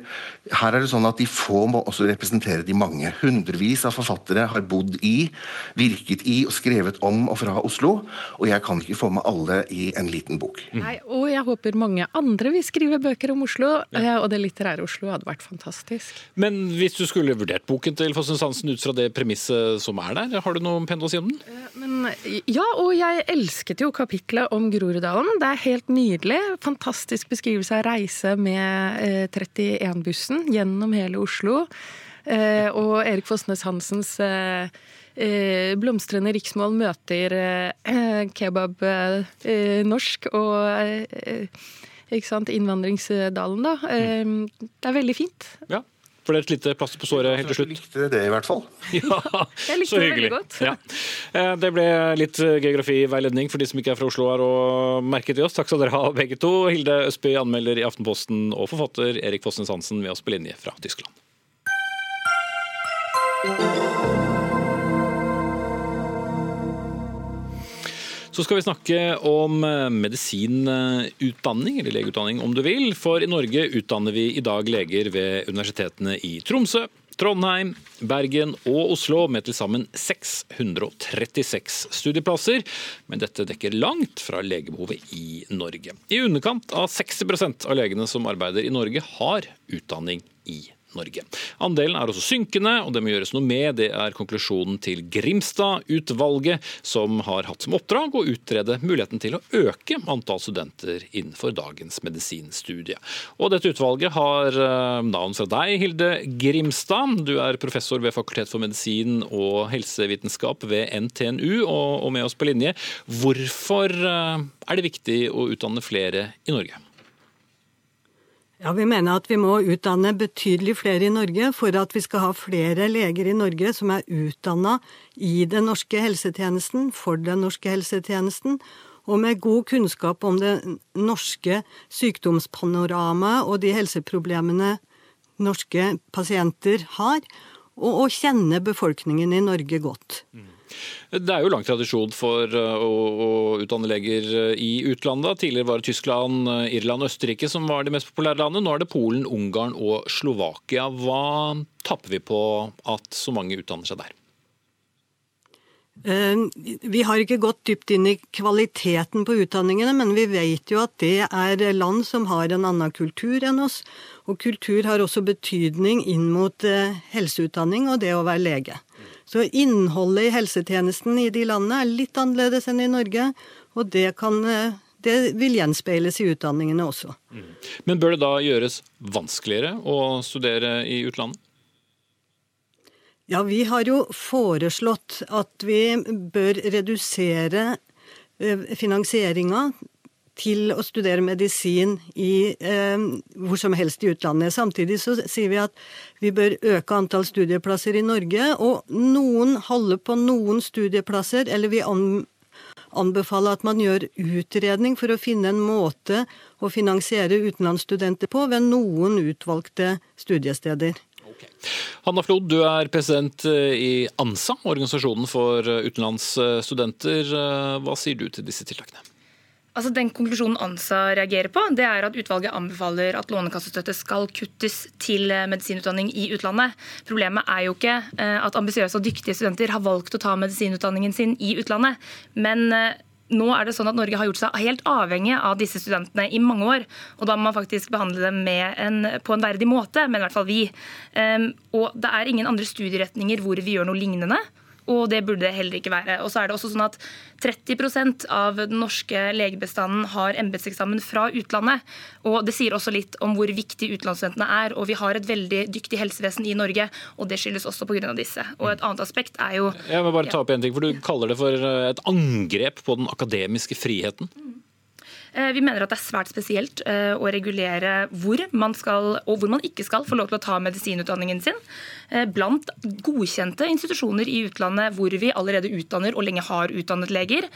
her er det sånn at De få må også representere de mange. Hundrevis av forfattere har bodd i, virket i og skrevet om og fra Oslo. Og jeg kan ikke få med alle i en liten bok. Mm. Nei, Og jeg håper mange andre vil skrive bøker om Oslo. Ja. Eh, og det litterære Oslo hadde vært fantastisk. Men hvis du skulle vurdert boken til Fossen Hansen ut fra det premisset som er der, har du noe pent å si om den? Eh, men, ja, og jeg elsket jo kapitlet om Groruddalen. Det er helt nydelig. Fantastisk beskrivelse av reise med eh, 31-bussen. Gjennom hele Oslo. Eh, og Erik Fossnes Hansens eh, eh, blomstrende riksmål møter eh, eh, kebab eh, norsk og ikke sant, innvandringsdalen, da. Mm. det er veldig fint. Ja. For det er et lite plaster på såret helt til slutt. Likte det i hvert fall. Ja, Jeg likte så hyggelig. veldig godt. Ja. Eh, Det ble litt eh, geografiveiledning for de som ikke er fra Oslo her og merket i oss. Takk skal dere ha begge to. Hilde Østby, anmelder i Aftenposten, og forfatter Erik Fossnes Hansen ved oss på linje fra Tyskland. Så skal vi snakke om eh, medisinutdanning, eller legeutdanning om du vil. For i Norge utdanner vi i dag leger ved universitetene i Tromsø, Trondheim, Bergen og Oslo med til sammen 636 studieplasser. Men dette dekker langt fra legebehovet i Norge. I underkant av 60% av legene som arbeider i Norge, har utdanning i Norge. Andelen er også synkende, og det må gjøres noe med. Det er konklusjonen til Grimstad-utvalget, som har hatt som oppdrag å utrede muligheten til å øke antall studenter innenfor dagens medisinstudie. Og dette utvalget har eh, navn fra deg, Hilde Grimstad. Du er professor ved Fakultet for medisin og helsevitenskap ved NTNU, og med oss på linje. Hvorfor eh, er det viktig å utdanne flere i Norge? Ja, Vi mener at vi må utdanne betydelig flere i Norge for at vi skal ha flere leger i Norge som er utdanna i den norske helsetjenesten, for den norske helsetjenesten, og med god kunnskap om det norske sykdomspanoramaet og de helseproblemene norske pasienter har, og å kjenne befolkningen i Norge godt. Det er jo lang tradisjon for uh, å, å utdanne leger uh, i utlandet. Tidligere var det Tyskland, uh, Irland og Østerrike som var de mest populære landene. Nå er det Polen, Ungarn og Slovakia. Hva tapper vi på at så mange utdanner seg der? Eh, Vi har ikke gått dypt inn i kvaliteten på utdanningene, men vi vet jo at det er land som har en annen kultur enn oss. Og kultur har også betydning inn mot eh, helseutdanning og det å være lege. Så innholdet i helsetjenesten i de landene er litt annerledes enn i Norge, og det, kan, eh, det vil gjenspeiles i utdanningene også. Men bør det da gjøres vanskeligere å studere i utlandet? Ja, vi har jo foreslått at vi bør redusere finansieringa til å studere medisin i, eh, hvor som helst i utlandet. Samtidig så sier vi at vi bør øke antall studieplasser i Norge, og noen holder på noen studieplasser, eller vi an, anbefaler at man gjør utredning for å finne en måte å finansiere utenlandsstudenter på ved noen utvalgte studiesteder. Hanna Flod, du er president i ANSA, organisasjonen for utenlandsstudenter. Hva sier du til disse tiltakene? Altså Den konklusjonen ANSA reagerer på, det er at utvalget anbefaler at lånekassestøtte skal kuttes til eh, medisinutdanning i utlandet. Problemet er jo ikke eh, at ambisiøse og dyktige studenter har valgt å ta medisinutdanningen sin i utlandet. Men eh, nå er det sånn at Norge har gjort seg helt avhengig av disse studentene i mange år. og Da må man faktisk behandle dem en, på en verdig måte, men i hvert fall vi. Um, og Det er ingen andre studieretninger hvor vi gjør noe lignende og det burde det heller ikke være. Og så er det også sånn at 30% av den norske legebestanden har embetseksamen fra utlandet. og Det sier også litt om hvor viktig utenlandsstudentene er. og Vi har et veldig dyktig helsevesen i Norge, og det skyldes også pga. disse. Og Et annet aspekt er jo Jeg vil bare ta opp en ting, for Du kaller det for et angrep på den akademiske friheten. Eh, vi mener at det er svært spesielt eh, å regulere hvor man skal og hvor man ikke skal få lov til å ta medisinutdanningen sin. Eh, blant godkjente institusjoner i utlandet hvor vi allerede utdanner og lenge har utdannet leger.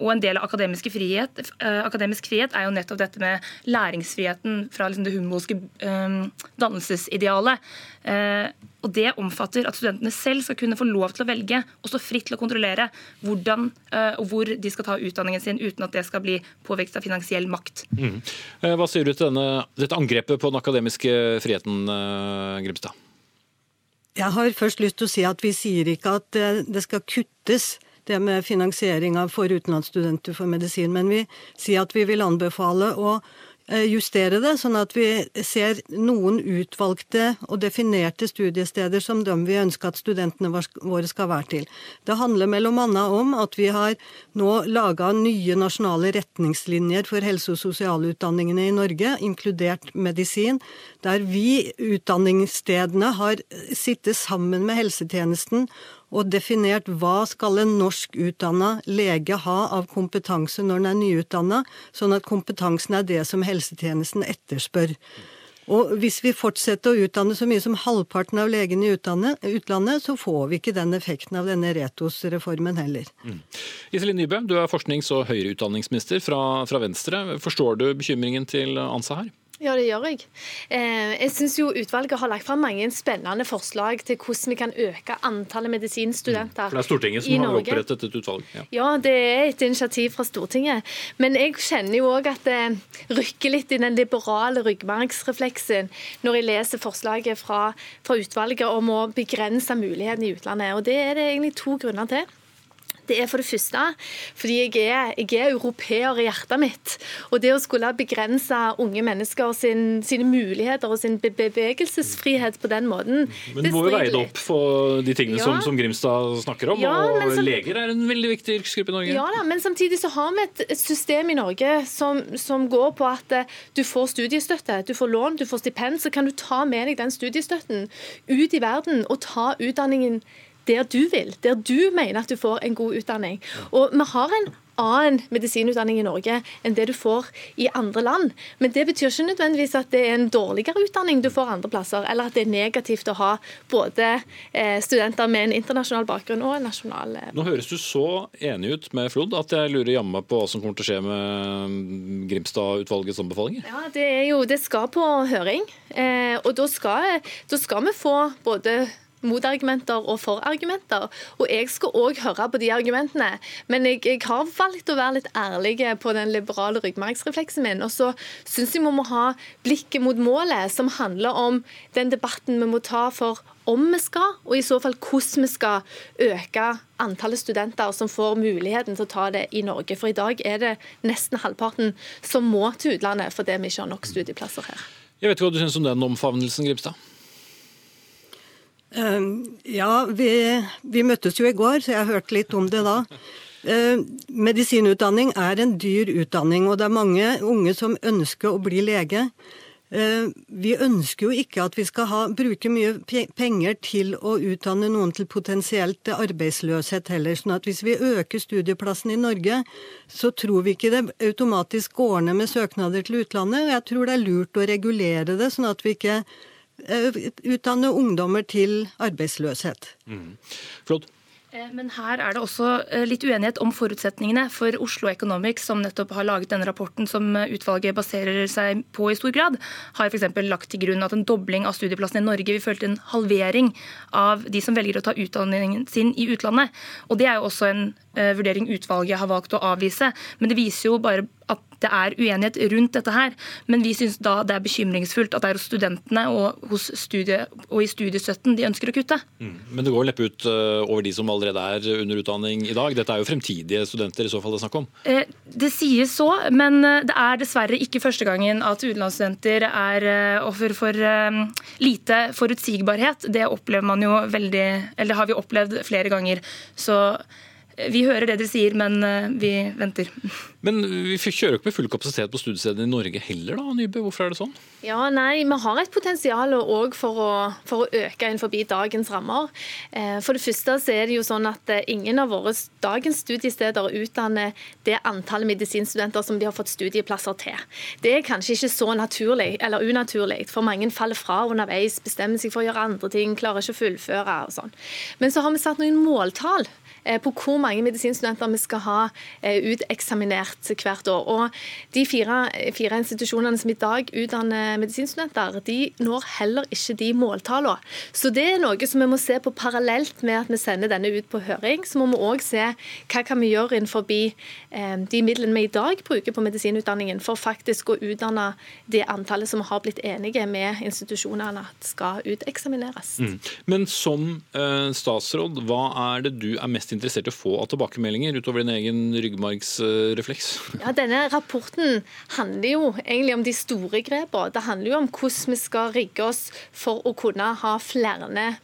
Og en del av frihet, akademisk frihet er jo nettopp dette med læringsfriheten fra liksom det humbolske dannelsesidealet. Og Det omfatter at studentene selv skal kunne få lov til å velge og stå fritt til å kontrollere hvordan og hvor de skal ta utdanningen sin, uten at det skal bli påvirket av finansiell makt. Mm. Hva sier du til denne, dette angrepet på den akademiske friheten, Grimstad? Jeg har først lyst til å si at vi sier ikke at det skal kuttes det med finansiering for utenlandsstudenter for medisin, men vi sier at vi vil anbefale å Eh, justere det, sånn at vi ser noen utvalgte og definerte studiesteder som de vi ønsker at studentene våre skal være til. Det handler mellom annet om at vi har nå laga nye nasjonale retningslinjer for helse- og sosialutdanningene i Norge, inkludert medisin, der vi, utdanningsstedene, har sittet sammen med helsetjenesten og definert hva skal en norsk utdanna lege ha av kompetanse når den er nyutdanna, sånn at kompetansen er det som helsetjenesten etterspør. Og hvis vi fortsetter å utdanne så mye som halvparten av legene i utlandet, så får vi ikke den effekten av denne Retos-reformen heller. Mm. Iselin Nybø, du er forsknings- og høyere utdanningsminister fra, fra Venstre. Forstår du bekymringen til ANSA her? Ja, det gjør jeg. Eh, jeg syns jo utvalget har lagt fram mange spennende forslag til hvordan vi kan øke antallet medisinstudenter mm. For det er Stortinget som har opprettet et utvalg? Ja. ja, det er et initiativ fra Stortinget. Men jeg kjenner jo òg at det rykker litt i den liberale ryggmargsrefleksen når jeg leser forslaget fra, fra utvalget om å begrense mulighetene i utlandet. Og det er det egentlig to grunner til. Det er for det første fordi jeg er, jeg er, europeer i hjertet mitt. Og det å skulle begrense unge mennesker sin, sine muligheter og sin bevegelsesfrihet på den måten Men du må jo veie det opp for de tingene ja. som, som, Grimstad snakker om. Ja, og som, leger er en veldig viktig yrkesgruppe i Norge. Ja da, men samtidig så har vi et, system i Norge som, som, går på at eh, du får studiestøtte, du får lån, du får stipend. Så kan du ta med deg den studiestøtten ut i verden og ta utdanningen der du vil, der du mener at du får en god utdanning. Og vi har en annen medisinutdanning i Norge enn det du får i andre land. Men det betyr ikke nødvendigvis at det er en dårligere utdanning du får andre plasser, eller at det er negativt å ha både eh, studenter med en internasjonal bakgrunn og en nasjonal eh, Nå høres du så enig ut med Flod at jeg lurer jammen meg på hva som kommer til å skje med Grimstad-utvalgets anbefalinger. Ja, Det er jo, det skal på høring, eh, og da skal, da skal vi få både motargumenter og forargumenter. Og jeg skal òg høre på de argumentene, men jeg, jeg, har valgt å være litt ærlig på den liberale ryggmargsrefleksen min. Og så syns jeg vi må ha blikket mot målet, som handler om den debatten vi må ta for om vi skal, og i så fall hvordan vi skal øke antallet studenter som får muligheten til å ta det i Norge. For i dag er det nesten halvparten som må til utlandet fordi vi ikke har nok studieplasser her. Jeg vet ikke hva du syns om den omfavnelsen, Gripstad? Ehm, ja, vi, vi, møttes jo i går, så jeg hørte litt om det da. Ehm, medisinutdanning er en dyr utdanning, og det er mange unge som ønsker å bli lege. Ehm, vi ønsker jo ikke at vi skal ha, bruke mye penger til å utdanne noen til potensielt arbeidsløshet heller. sånn at hvis vi øker studieplassen i Norge, så tror vi ikke det automatisk går ned med søknader til utlandet. Og Jeg tror det er lurt å regulere det, sånn at vi ikke utdanne ungdommer til arbeidsløshet. Mm. Flott. Eh, men her er det også eh, litt uenighet om forutsetningene for Oslo Economics, som nettopp har laget denne rapporten som eh, utvalget baserer seg på i stor grad, har f.eks. lagt til grunn at en dobling av studieplassene i Norge vil føre til en halvering av de som velger å ta utdanningen sin i utlandet. Og Det er jo også en vurdering utvalget har valgt å avvise. Men det viser jo bare at det er uenighet rundt dette her. Men vi syns da det er bekymringsfullt at det er hos studentene og, hos studie, og i studiestøtten de ønsker å kutte. Mm. Men det går neppe ut uh, over de som allerede er under utdanning i dag. Dette er jo fremtidige studenter i så fall det er snakk om? Eh, det sies så, men eh, det er dessverre ikke første gangen at utenlandsstudenter er offer for lite forutsigbarhet. Det opplever man jo veldig, eller har vi opplevd flere ganger. Så vi hører det dere sier, men eh, vi venter. Men vi kjører ikke med full kapasitet på studiestedene i Norge heller, da, Nybø. Hvorfor er det sånn? Ja, nei, Vi har et potensial òg for, for, å øke innenfor dagens rammer. Eh, for det første så er det jo sånn at eh, ingen av våre dagens studiesteder utdanner det antallet medisinstudenter som de har fått studieplasser til. Det er kanskje ikke så naturlig eller unaturlig, for mange faller fra underveis, bestemmer seg for å gjøre andre ting, klarer ikke å fullføre og sånn. Men så har vi satt noen måltall Eh, på hvor mange medisinstudenter vi skal ha eh, uteksaminert hvert år. Og De fire, fire institusjonene som i dag utdanner medisinstudenter, de når heller ikke de måltallene. Så det er noe som vi må se på parallelt med at vi sender denne ut på høring. Så må vi òg se hva kan vi gjøre innenfor eh, de midlene vi i dag bruker på medisinutdanningen, for faktisk å utdanne det antallet som har blitt enige med institusjonene at skal uteksamineres. Mm. Men som statsråd, hva er det du er mest interessert i å få av tilbakemeldinger, utover din egen ryggmargsrefleks? Ja, Denne rapporten handler jo egentlig om de store grepene. Det handler jo om hvordan vi skal rigge oss for å kunne ha flere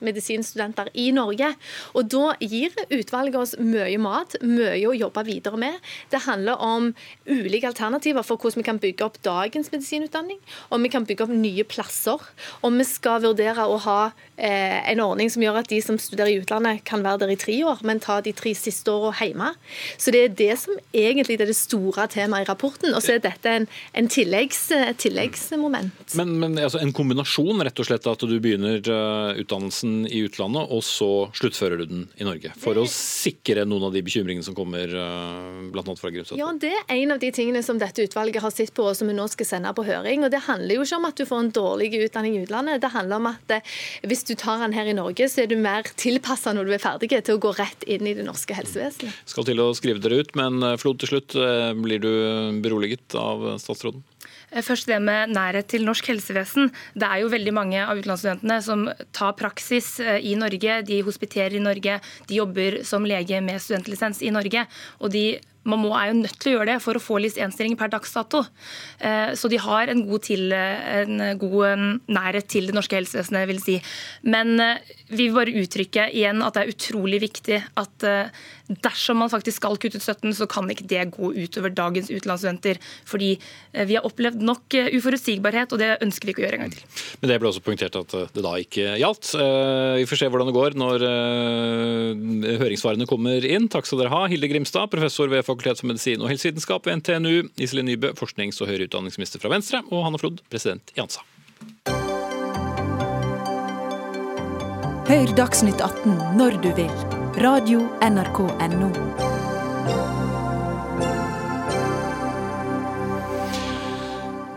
medisinstudenter i Norge. Og Da gir utvalget oss mye mat, mye å jobbe videre med. Det handler om ulike alternativer for hvordan vi kan bygge opp dagens medisinutdanning, om vi kan bygge opp nye plasser, om vi skal vurdere å ha eh, en ordning som gjør at de som studerer i utlandet, kan være der i tre år, men ta de tre siste årene hjemme. Så det er det som egentlig er det store temaet i rapporten. Og så er dette en, en tilleggs, tilleggsmoment. Men, men altså en kombinasjon, rett og slett at du begynner uh, utdannelsen i utlandet, og så sluttfører du den i Norge? For å sikre noen av de bekymringene som kommer uh, bl.a. fra Grimstad? Ja, det er en av de tingene som dette utvalget har sett på, og som vi nå skal sende på høring. Og Det handler jo ikke om at du får en dårlig utdanning i utlandet. Det handler om at uh, hvis du tar den her i Norge, så er du mer tilpassa når du er ferdig til å gå rett inn i det norske helsevesenet. Skal til å skrive dere ut, men eh, Flod til slutt, eh, blir du beroliget av statsråden? Eh, først det med nærhet til norsk helsevesen. Det er jo veldig mange av utenlandsstudentene som tar praksis i Norge. De hospiterer i Norge, de jobber som lege med studentlisens i Norge. og de man må, er jo nødt til å gjøre det for å få LIS1-stilling per dags dato. Så de har en god, til, en god nærhet til det norske helsevesenet, vil si. Men vi vil bare uttrykke igjen at det er utrolig viktig at dersom man faktisk skal kutte ut støtten, så kan ikke det gå utover dagens utenlandsstudenter. Fordi eh, vi har opplevd nok eh, uforutsigbarhet, og det ønsker vi ikke å gjøre en gang til. Men det ble også poengtert at eh, det da ikke gjaldt. Vi får se hvordan det går når høringssvarene kommer inn. Takk skal dere ha. Hilde Grimstad, professor ved Fakultet for medisin og helsevitenskap ved NTNU. Iselin Nybø, forsknings- og høyere utdanningsminister fra Venstre. Og Hanne Flod, president i ANSA. Hør Dagsnytt 18 når du vil Radio NRK NO.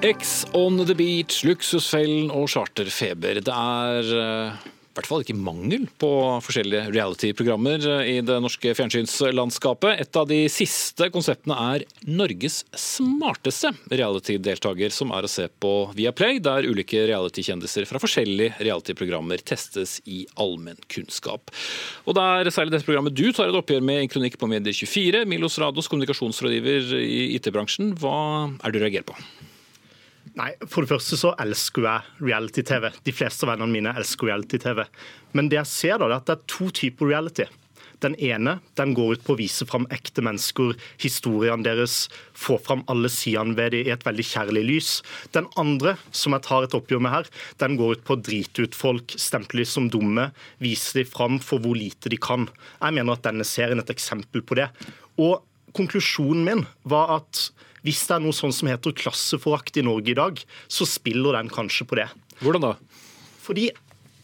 X on the beach, Luksusfellen og Charterfeber. Det er eh, i hvert fall ikke mangel på forskjellige reality-programmer i det norske fjernsynslandskapet. Et av de siste konseptene er Norges smarteste reality-deltaker, som er å se på Viaplay, der ulike reality-kjendiser fra forskjellige reality-programmer testes i allmennkunnskap. Og det er særlig dette programmet du tar et oppgjør med i kronikk på Medier24. Milos Rados, kommunikasjonsrådgiver i IT-bransjen, hva er det du reagerer på? Nei, For det første så elsker jeg reality-TV. De fleste av vennene mine elsker reality-TV. Men det jeg ser da, er at det er to typer reality. Den ene den går ut på å vise fram ekte mennesker, historiene deres, få fram alle sidene ved dem i et veldig kjærlig lys. Den andre, som jeg tar et oppgjør med her, den går ut på å drite ut folk, stemple dem som dumme, vise dem fram for hvor lite de kan. Jeg mener at denne serien er et eksempel på det. Og konklusjonen min var at hvis det er noe sånn som heter klasseforakt i Norge i dag, så spiller den kanskje på det. Hvordan da? Fordi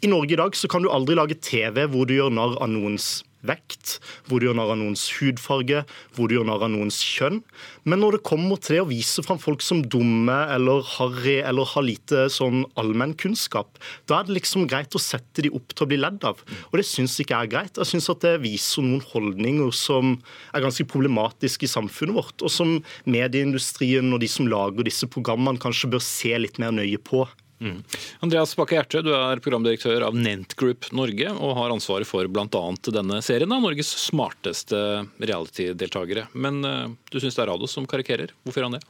i Norge i dag så kan du aldri lage TV hvor du gjør narr av noens vekt, hvor du gjør narr av noens hudfarge, hvor du gjør narr av noens kjønn. Men når det kommer til å vise fram folk som dumme eller harry eller har lite sånn allmennkunnskap, da er det liksom greit å sette de opp til å bli ledd av. Og det syns ikke jeg er greit. Jeg syns at det viser noen holdninger som er ganske problematiske i samfunnet vårt, og som medieindustrien og de som lager disse programmene kanskje bør se litt mer nøye på. Mm. Andreas Bakke Hjerte, du er programdirektør av Nent Group Norge og har ansvaret for bl.a. denne serien av Norges smarteste reality-deltakere. Men uh, du syns det er Rados som karikerer. Hvorfor gjør han det?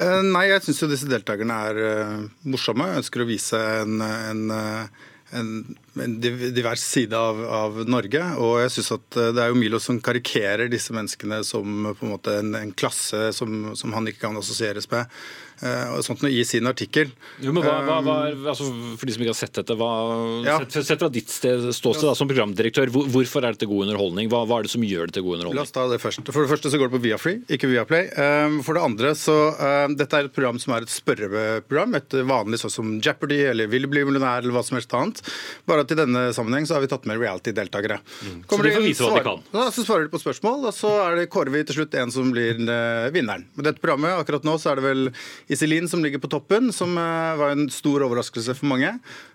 Uh, nei, jeg syns jo disse deltakerne er uh, morsomme. Jeg ønsker å vise en, en en, en, divers side av, av, Norge. Og jeg synes at det er jo Milo som karikerer disse menneskene som på en måte en klasse som, som, han ikke kan assosieres med. Eh, og sånt noe i sin artikkel. Jo, men hva, hva, hva, eh, altså, For de som ikke har sett dette, hva, ja. sett, sett, fra ditt sted, ståsted da, som programdirektør, hvor, hvorfor er dette god underholdning? Hva, hva, er det som gjør det til god underholdning? La oss ta det først. For det første så går det på Viafree, ikke Viaplay. Um, for det andre så Dette er et program som er et spørreprogram. Et vanlig sånn som Jeopardy eller Vil bli millionær eller hva som helst annet. Bare at i denne sammenheng så har vi tatt med reality-deltakere. Mm. Så de får vise hva de kan? Ja, så svarer de på spørsmål, og så er det, kårer vi til slutt en som blir vinneren. Med dette programmet, akkurat nå så er det vel Iselin som ligger på toppen, som eh, var en stor overraskelse for mange.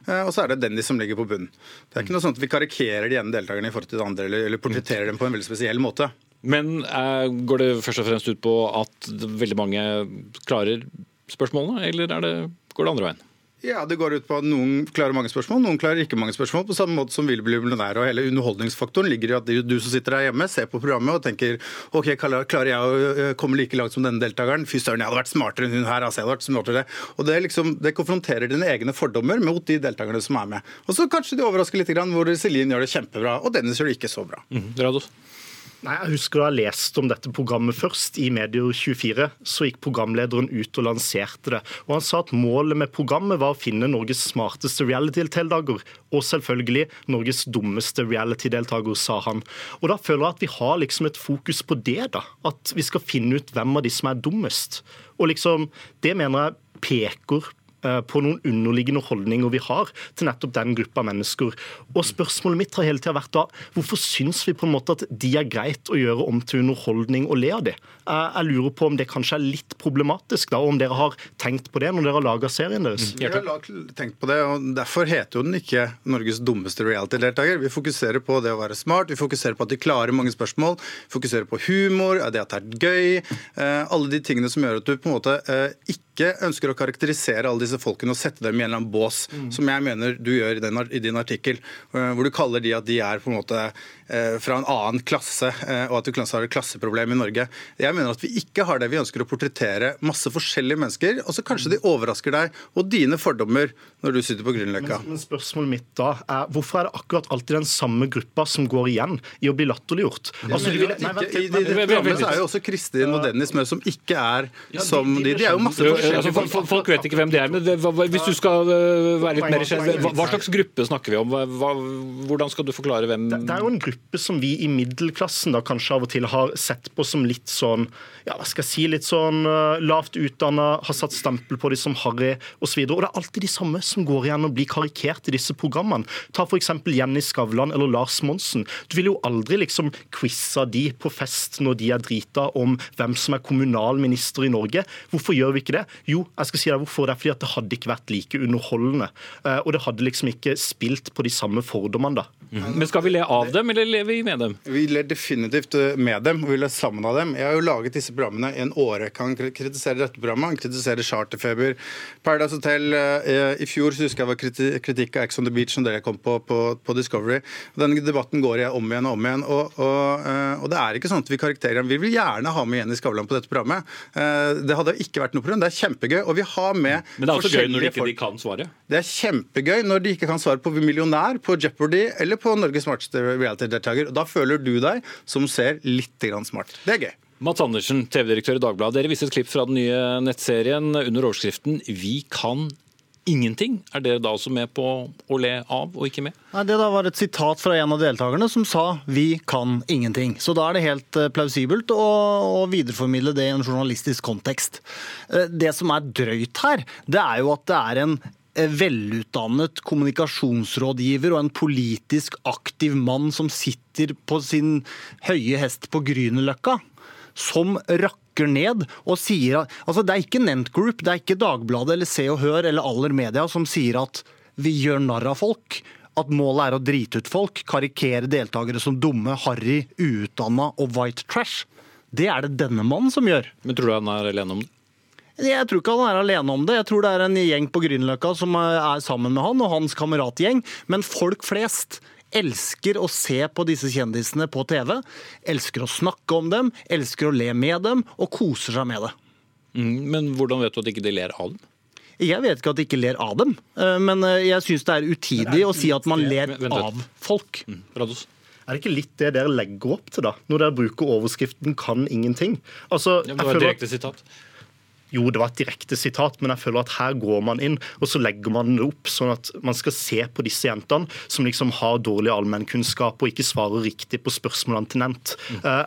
Eh, og så er det Dennis som ligger på bunnen. Det er ikke noe sånt at vi karikerer de ene deltakerne i forhold til de andre, eller portretterer dem på en veldig spesiell måte. Men eh, går det først og fremst ut på at veldig mange klarer spørsmålene, eller det, går det andre veien? Ja, Det går ut på at noen klarer mange spørsmål, noen klarer ikke mange spørsmål. På samme måte som vil bli millionær. og Hele underholdningsfaktoren ligger i at du som sitter der hjemme, ser på programmet og tenker ok, klarer jeg å komme like langt som denne deltakeren? Fy søren, jeg hadde vært smartere enn hun her. altså jeg hadde vært smartere. Og Det, liksom, det konfronterer dine egne fordommer mot de deltakerne som er med. Og så kanskje de overrasker litt, hvor Celine gjør det kjempebra, og Dennis gjør det ikke så bra. Mm, Nei, jeg husker Da jeg leste om dette programmet først, i Medier24, så gikk programlederen ut og lanserte det. Og Han sa at målet med programmet var å finne Norges smarteste reality-deltaker. Og selvfølgelig Norges dummeste reality-deltaker, sa han. Og Da føler jeg at vi har liksom et fokus på det. da, At vi skal finne ut hvem av de som er dummest. Og liksom, Det mener jeg peker på noen underliggende holdninger vi har til nettopp den gruppa mennesker. Og Spørsmålet mitt har hele tida vært da, hvorfor syns vi på en måte at de er greit å gjøre om til underholdning og le av de? Jeg lurer på om det kanskje er litt problematisk, da, og om dere har tenkt på det når dere har laga serien deres? Vi har tenkt på det, og Derfor heter jo den ikke Norges dummeste reality-deltaker. Vi fokuserer på det å være smart, vi fokuserer på at de klarer mange spørsmål, vi fokuserer på humor, det at det er gøy. Eh, alle de tingene som gjør at du på en måte eh, ikke ønsker å karakterisere alle disse folkene og sette dem i en eller annen bås, mm. som jeg mener du gjør i, den, i din artikkel, eh, hvor du kaller de at de er på en måte fra en annen klasse, eh, og at vi har et klasseproblem i Norge. Jeg mener at vi ikke har det. Vi ønsker å portrettere masse forskjellige mennesker, og så kanskje de overrasker deg og dine fordommer når du sitter på Grünerløkka. Men, men, spørsmålet mitt da er hvorfor er det akkurat alltid den samme gruppa som går igjen i å bli latterliggjort? Altså, de I det programmet er jo også Kristin og Dennis med, som ikke er som de. De er jo masse forskjellige. Altså, folk vet ikke hvem de er, men hvis du skal øh, være litt mer Hva slags gruppe snakker vi om? Hvordan skal du forklare hvem Det er jo en gruppe gruppe som vi i middelklassen da kanskje av og til har sett på som litt sånn ja, hva skal jeg si, litt sånn uh, lavt utdanna, har satt stempel på dem som harry osv. Og, og det er alltid de samme som går igjen og blir karikert i disse programmene. Ta f.eks. Jenny Skavlan eller Lars Monsen. Du vil jo aldri liksom quize de på fest når de er drita om hvem som er kommunalminister i Norge. Hvorfor gjør vi ikke det? Jo, jeg skal si deg hvorfor. Det er fordi at det hadde ikke vært like underholdende. Uh, og det hadde liksom ikke spilt på de samme fordommene da. Mm. Men skal vi le av dem, eller ler vi med dem? Vi ler definitivt eh, med dem, og vi ler sammen av dem. Jeg har jo laget disse programmene i en årrekke. Han kritiserer dette programmet, han kritiserer Charterfeber. Paradise Hotel eh, I fjor så husker jeg var kritikk av Ex on the Beach som dere kom på på, på Discovery. Denne debatten går jeg om igjen og om igjen. Og, og, eh, og det er ikke sånn at vi karakterer Vi vil gjerne ha med Jenny Skavlan på dette programmet. Det hadde ikke vært noe problem. Det er kjempegøy. Og vi har med Men det er også gøy når de ikke de kan svare? Det er kjempegøy når de ikke kan svare på Millionær, på Jeopardy eller på Norges smarteste reality-deltaker. Da føler du deg som ser litt smart. Det er gøy. Mats Andersen, TV-direktør i Dagbladet. Dere viste et klipp fra den nye nettserien under overskriften 'Vi kan ingenting'. Er dere da også med på å le av og ikke med? Nei, Det da var et sitat fra en av deltakerne som sa 'vi kan ingenting'. Så da er det helt eh, plausibelt å, videreformidle det i en journalistisk kontekst. Eh, det som er drøyt her, det er jo at det er en eh, velutdannet kommunikasjonsrådgiver og en politisk aktiv mann som sitter på sin høye hest på Grünerløkka, som rakker ned og sier at altså Det er ikke Nent Group, det er ikke Dagbladet eller Se og Hør eller Aller Media som sier at vi gjør narr av folk. At målet er å drite ut folk, karikere deltakere som dumme, harry, uutdanna og white trash. Det er det denne mannen som gjør. Men tror du han er alene om det? Jeg tror ikke han er alene om det. Jeg tror det er en gjeng på Grünerløkka som er sammen med han og hans kameratgjeng. Men folk flest elsker å se på disse kjendisene på TV. Elsker å snakke om dem, elsker å le med dem og koser seg med det. Mm, men hvordan vet du at ikke de ler av dem? Jeg vet ikke at de ikke ler av dem, eh, men eh, jeg syns det er utidig å si at man ler av folk. Mm. Er det ikke litt det dere legger opp til, da? Når dere bruker overskriften 'kan ingenting'? Altså, Ja, det var et direkte sitat. Jo, det var et direkte sitat, men jeg føler at her går man inn og så legger man det opp sånn at man skal se på disse jentene som liksom har dårlig allmennkunnskap og ikke svarer riktig på spørsmålene til Nent. Eh,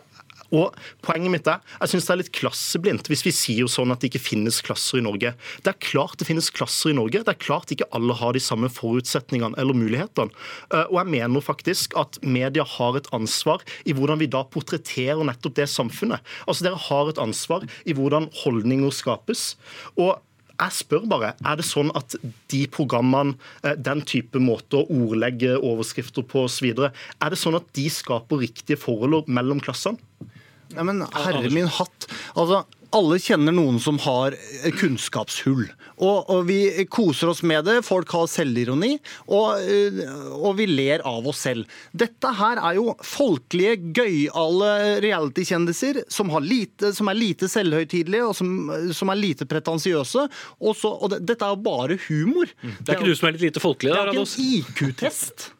og Poenget mitt er jeg synes det er litt klasseblindt hvis vi sier jo sånn at det ikke finnes klasser i Norge. Det er klart det finnes klasser i Norge. Det er klart ikke alle har de samme forutsetningene eller mulighetene. Eh, Og jeg mener faktisk at media har et ansvar i hvordan vi da portretterer nettopp det samfunnet. Altså Dere har et ansvar i hvordan holdninger skapes. Og jeg spør bare, Er det sånn at de programmene, eh, den type måte å ordlegge overskrifter på osv., er det sånn at de skaper riktige forhold mellom klassene? Ja, men herre min hatt. Altså, alle kjenner noen som har kunnskapshull. Og, og vi koser oss med det. Folk har selvironi. Og, eh, og vi ler av oss selv. Dette her er jo folkelige, gøyale reality-kjendiser som, som er lite selvhøytidelige og som, som er lite pretensiøse. Og, så, og det, dette er jo bare humor. Det er ikke du som er litt lite folkelig? Det er ikke en IQ-test.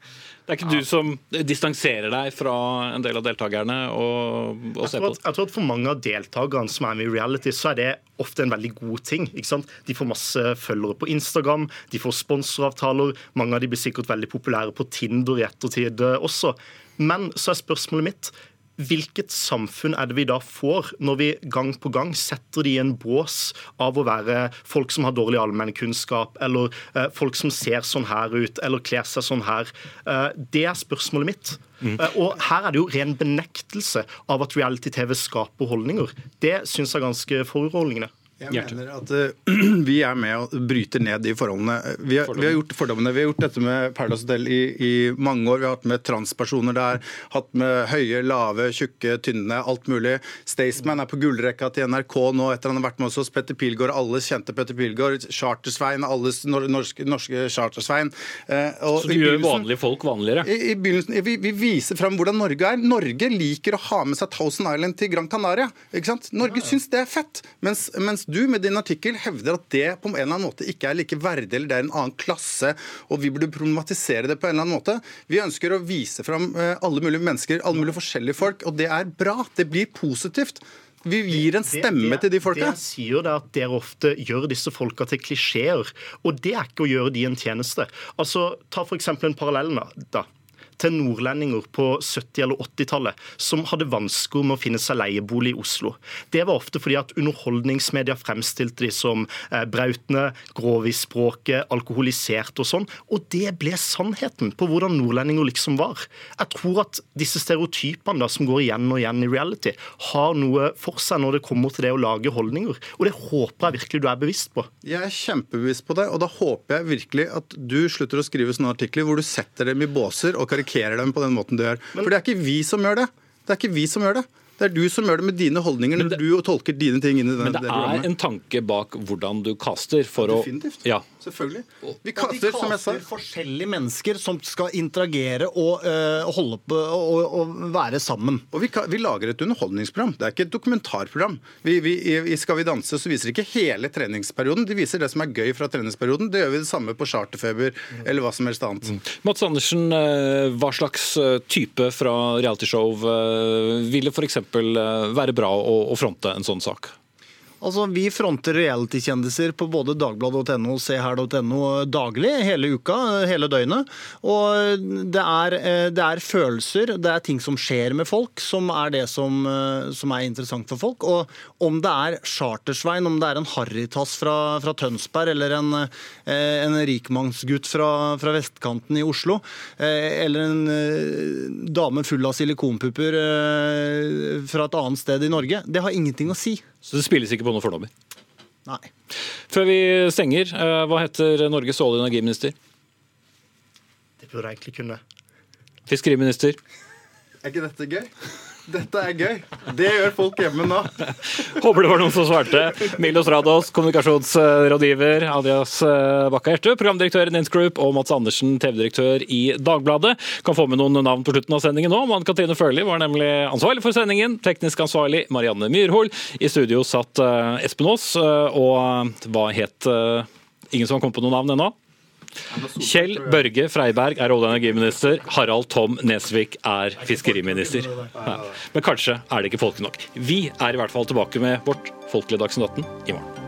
Det er ikke du som distanserer deg fra en del av deltakerne og, og ser på at, jeg tror at For mange av deltakerne som er med i reality, så er det ofte en veldig god ting. ikke sant? De får masse følgere på Instagram, de får sponsoravtaler. Mange av de blir sikkert veldig populære på Tinder i ettertid eh, også. Men så er spørsmålet mitt Hvilket samfunn er det vi da får når vi gang på gang setter de i en bås av å være folk som har dårlig allmennkunnskap, eller eh, folk som ser sånn her ut, eller kler seg sånn her? Eh, det er spørsmålet mitt. Eh, og her er det jo ren benektelse av at reality-TV skaper holdninger. Det syns jeg er ganske foruroligende. Jeg mener at uh, vi er med og bryter ned de forholdene. Vi har, vi har gjort fordommene. Vi har gjort dette med Paradise Hotel i, i mange år. Vi har hatt med transpersoner der. Hatt med høye, lave, tjukke, tynne, alt mulig. Staysman er på gullrekka til NRK nå etter han har vært med oss hos Petter Pilgaard. Alle kjente Petter Pilgaard. Chartersvein, alles norske, norske Chartersvein. Uh, Så du gjør vanlige folk vanligere? i, i begynnelsen, vi, vi viser fram hvordan Norge er. Norge liker å ha med seg Thousand Island til Gran Canaria. ikke sant? Norge syns det er fett. Mens, mens du med din artikkel hevder at det på en eller annen måte ikke er like verdig, eller det er en annen klasse, og vi burde problematisere det på en eller annen måte. Vi ønsker å vise fram eh, alle mulige mennesker, alle mulige forskjellige folk, og det er bra. Det blir positivt. Vi gir en stemme til de folka. Det sier det er at dere ofte gjør disse folka til klisjeer, og det er ikke å gjøre de en tjeneste. Altså, Ta f.eks. en parallell da til nordlendinger på 70- eller 80-tallet som hadde vansker med å finne seg leiebolig i Oslo. Det var ofte fordi at underholdningsmedia fremstilte de som eh, brautende, grove i språket, alkoholiserte og sånn. Og det ble sannheten på hvordan nordlendinger liksom var. Jeg tror at disse stereotypene da, som går igjen og igjen i reality, har noe for seg når det kommer til det å lage holdninger. Og det håper jeg virkelig du er bevisst på. Jeg er kjempebevisst på det, og da håper jeg virkelig at du slutter å skrive sånne artikler hvor du setter dem i båser og karikerer dem på den måten du gjør. For det er ikke vi som gjør det. Det er ikke vi som gjør det. Det er du som gjør det med dine holdninger når du tolker dine ting inn i den, Men det det er en tanke bak hvordan du kaster for å Definitivt. Ja. Selvfølgelig. Vi kaster, som jeg sa kaster forskjellige mennesker som skal interagere og øh, holde på og, og være sammen. Og vi, vi lager et underholdningsprogram. Det er ikke et dokumentarprogram. Vi, vi, Skal vi danse så viser de ikke hele treningsperioden. De viser det som er gøy fra treningsperioden. Det gjør vi det samme på Charterfeber eller hva som helst annet. Mats Andersen, eh, hva slags eh, type fra realityshow ville f.eks. være bra å fronte en sånn sak? Altså, Vi fronter reality-kjendiser på både dagbladet.no og seher.no daglig, hele uka, hele døgnet. Og det er, eh, det er, følelser, det er ting som skjer med folk, som er det som, eh, som er interessant for folk. Og om det er Chartersvein, om det er en Harrytass fra, fra Tønsberg eller en, eh, en rikmannsgutt fra, fra vestkanten i Oslo, eller en dame full av silikonpupper fra et annet sted i Norge, det har ingenting å si. Så det spilles ikke på noen fordommer? Nei. Før vi stenger, eh, hva heter Norges olje- og energiminister? Det burde jeg egentlig kunne. Fiskeriminister? Er ikke dette gøy? Dette er gøy. Det gjør folk hjemme nå. Håper det var noen som svarte. Milos Rados, kommunikasjonsrådgiver, Adias eh, Bakka Hjerte, programdirektør i Nins Group, og Mats Andersen, TV-direktør i Dagbladet. Kan få med noen navn på slutten av sendingen nå. Ann Katrine Førli var nemlig ansvarlig for sendingen. Teknisk ansvarlig Marianne Myrhol. I studio satt eh, Espen Aas, eh, og hva het Ingen som har kommet på noe navn ennå? Kjell Børge Freiberg er olje- og energiminister. Harald Tom Nesvik er fiskeriminister. Men kanskje er det ikke folke nok. Vi er i hvert fall tilbake med vårt Folkelige Dagsnytt 18 i morgen.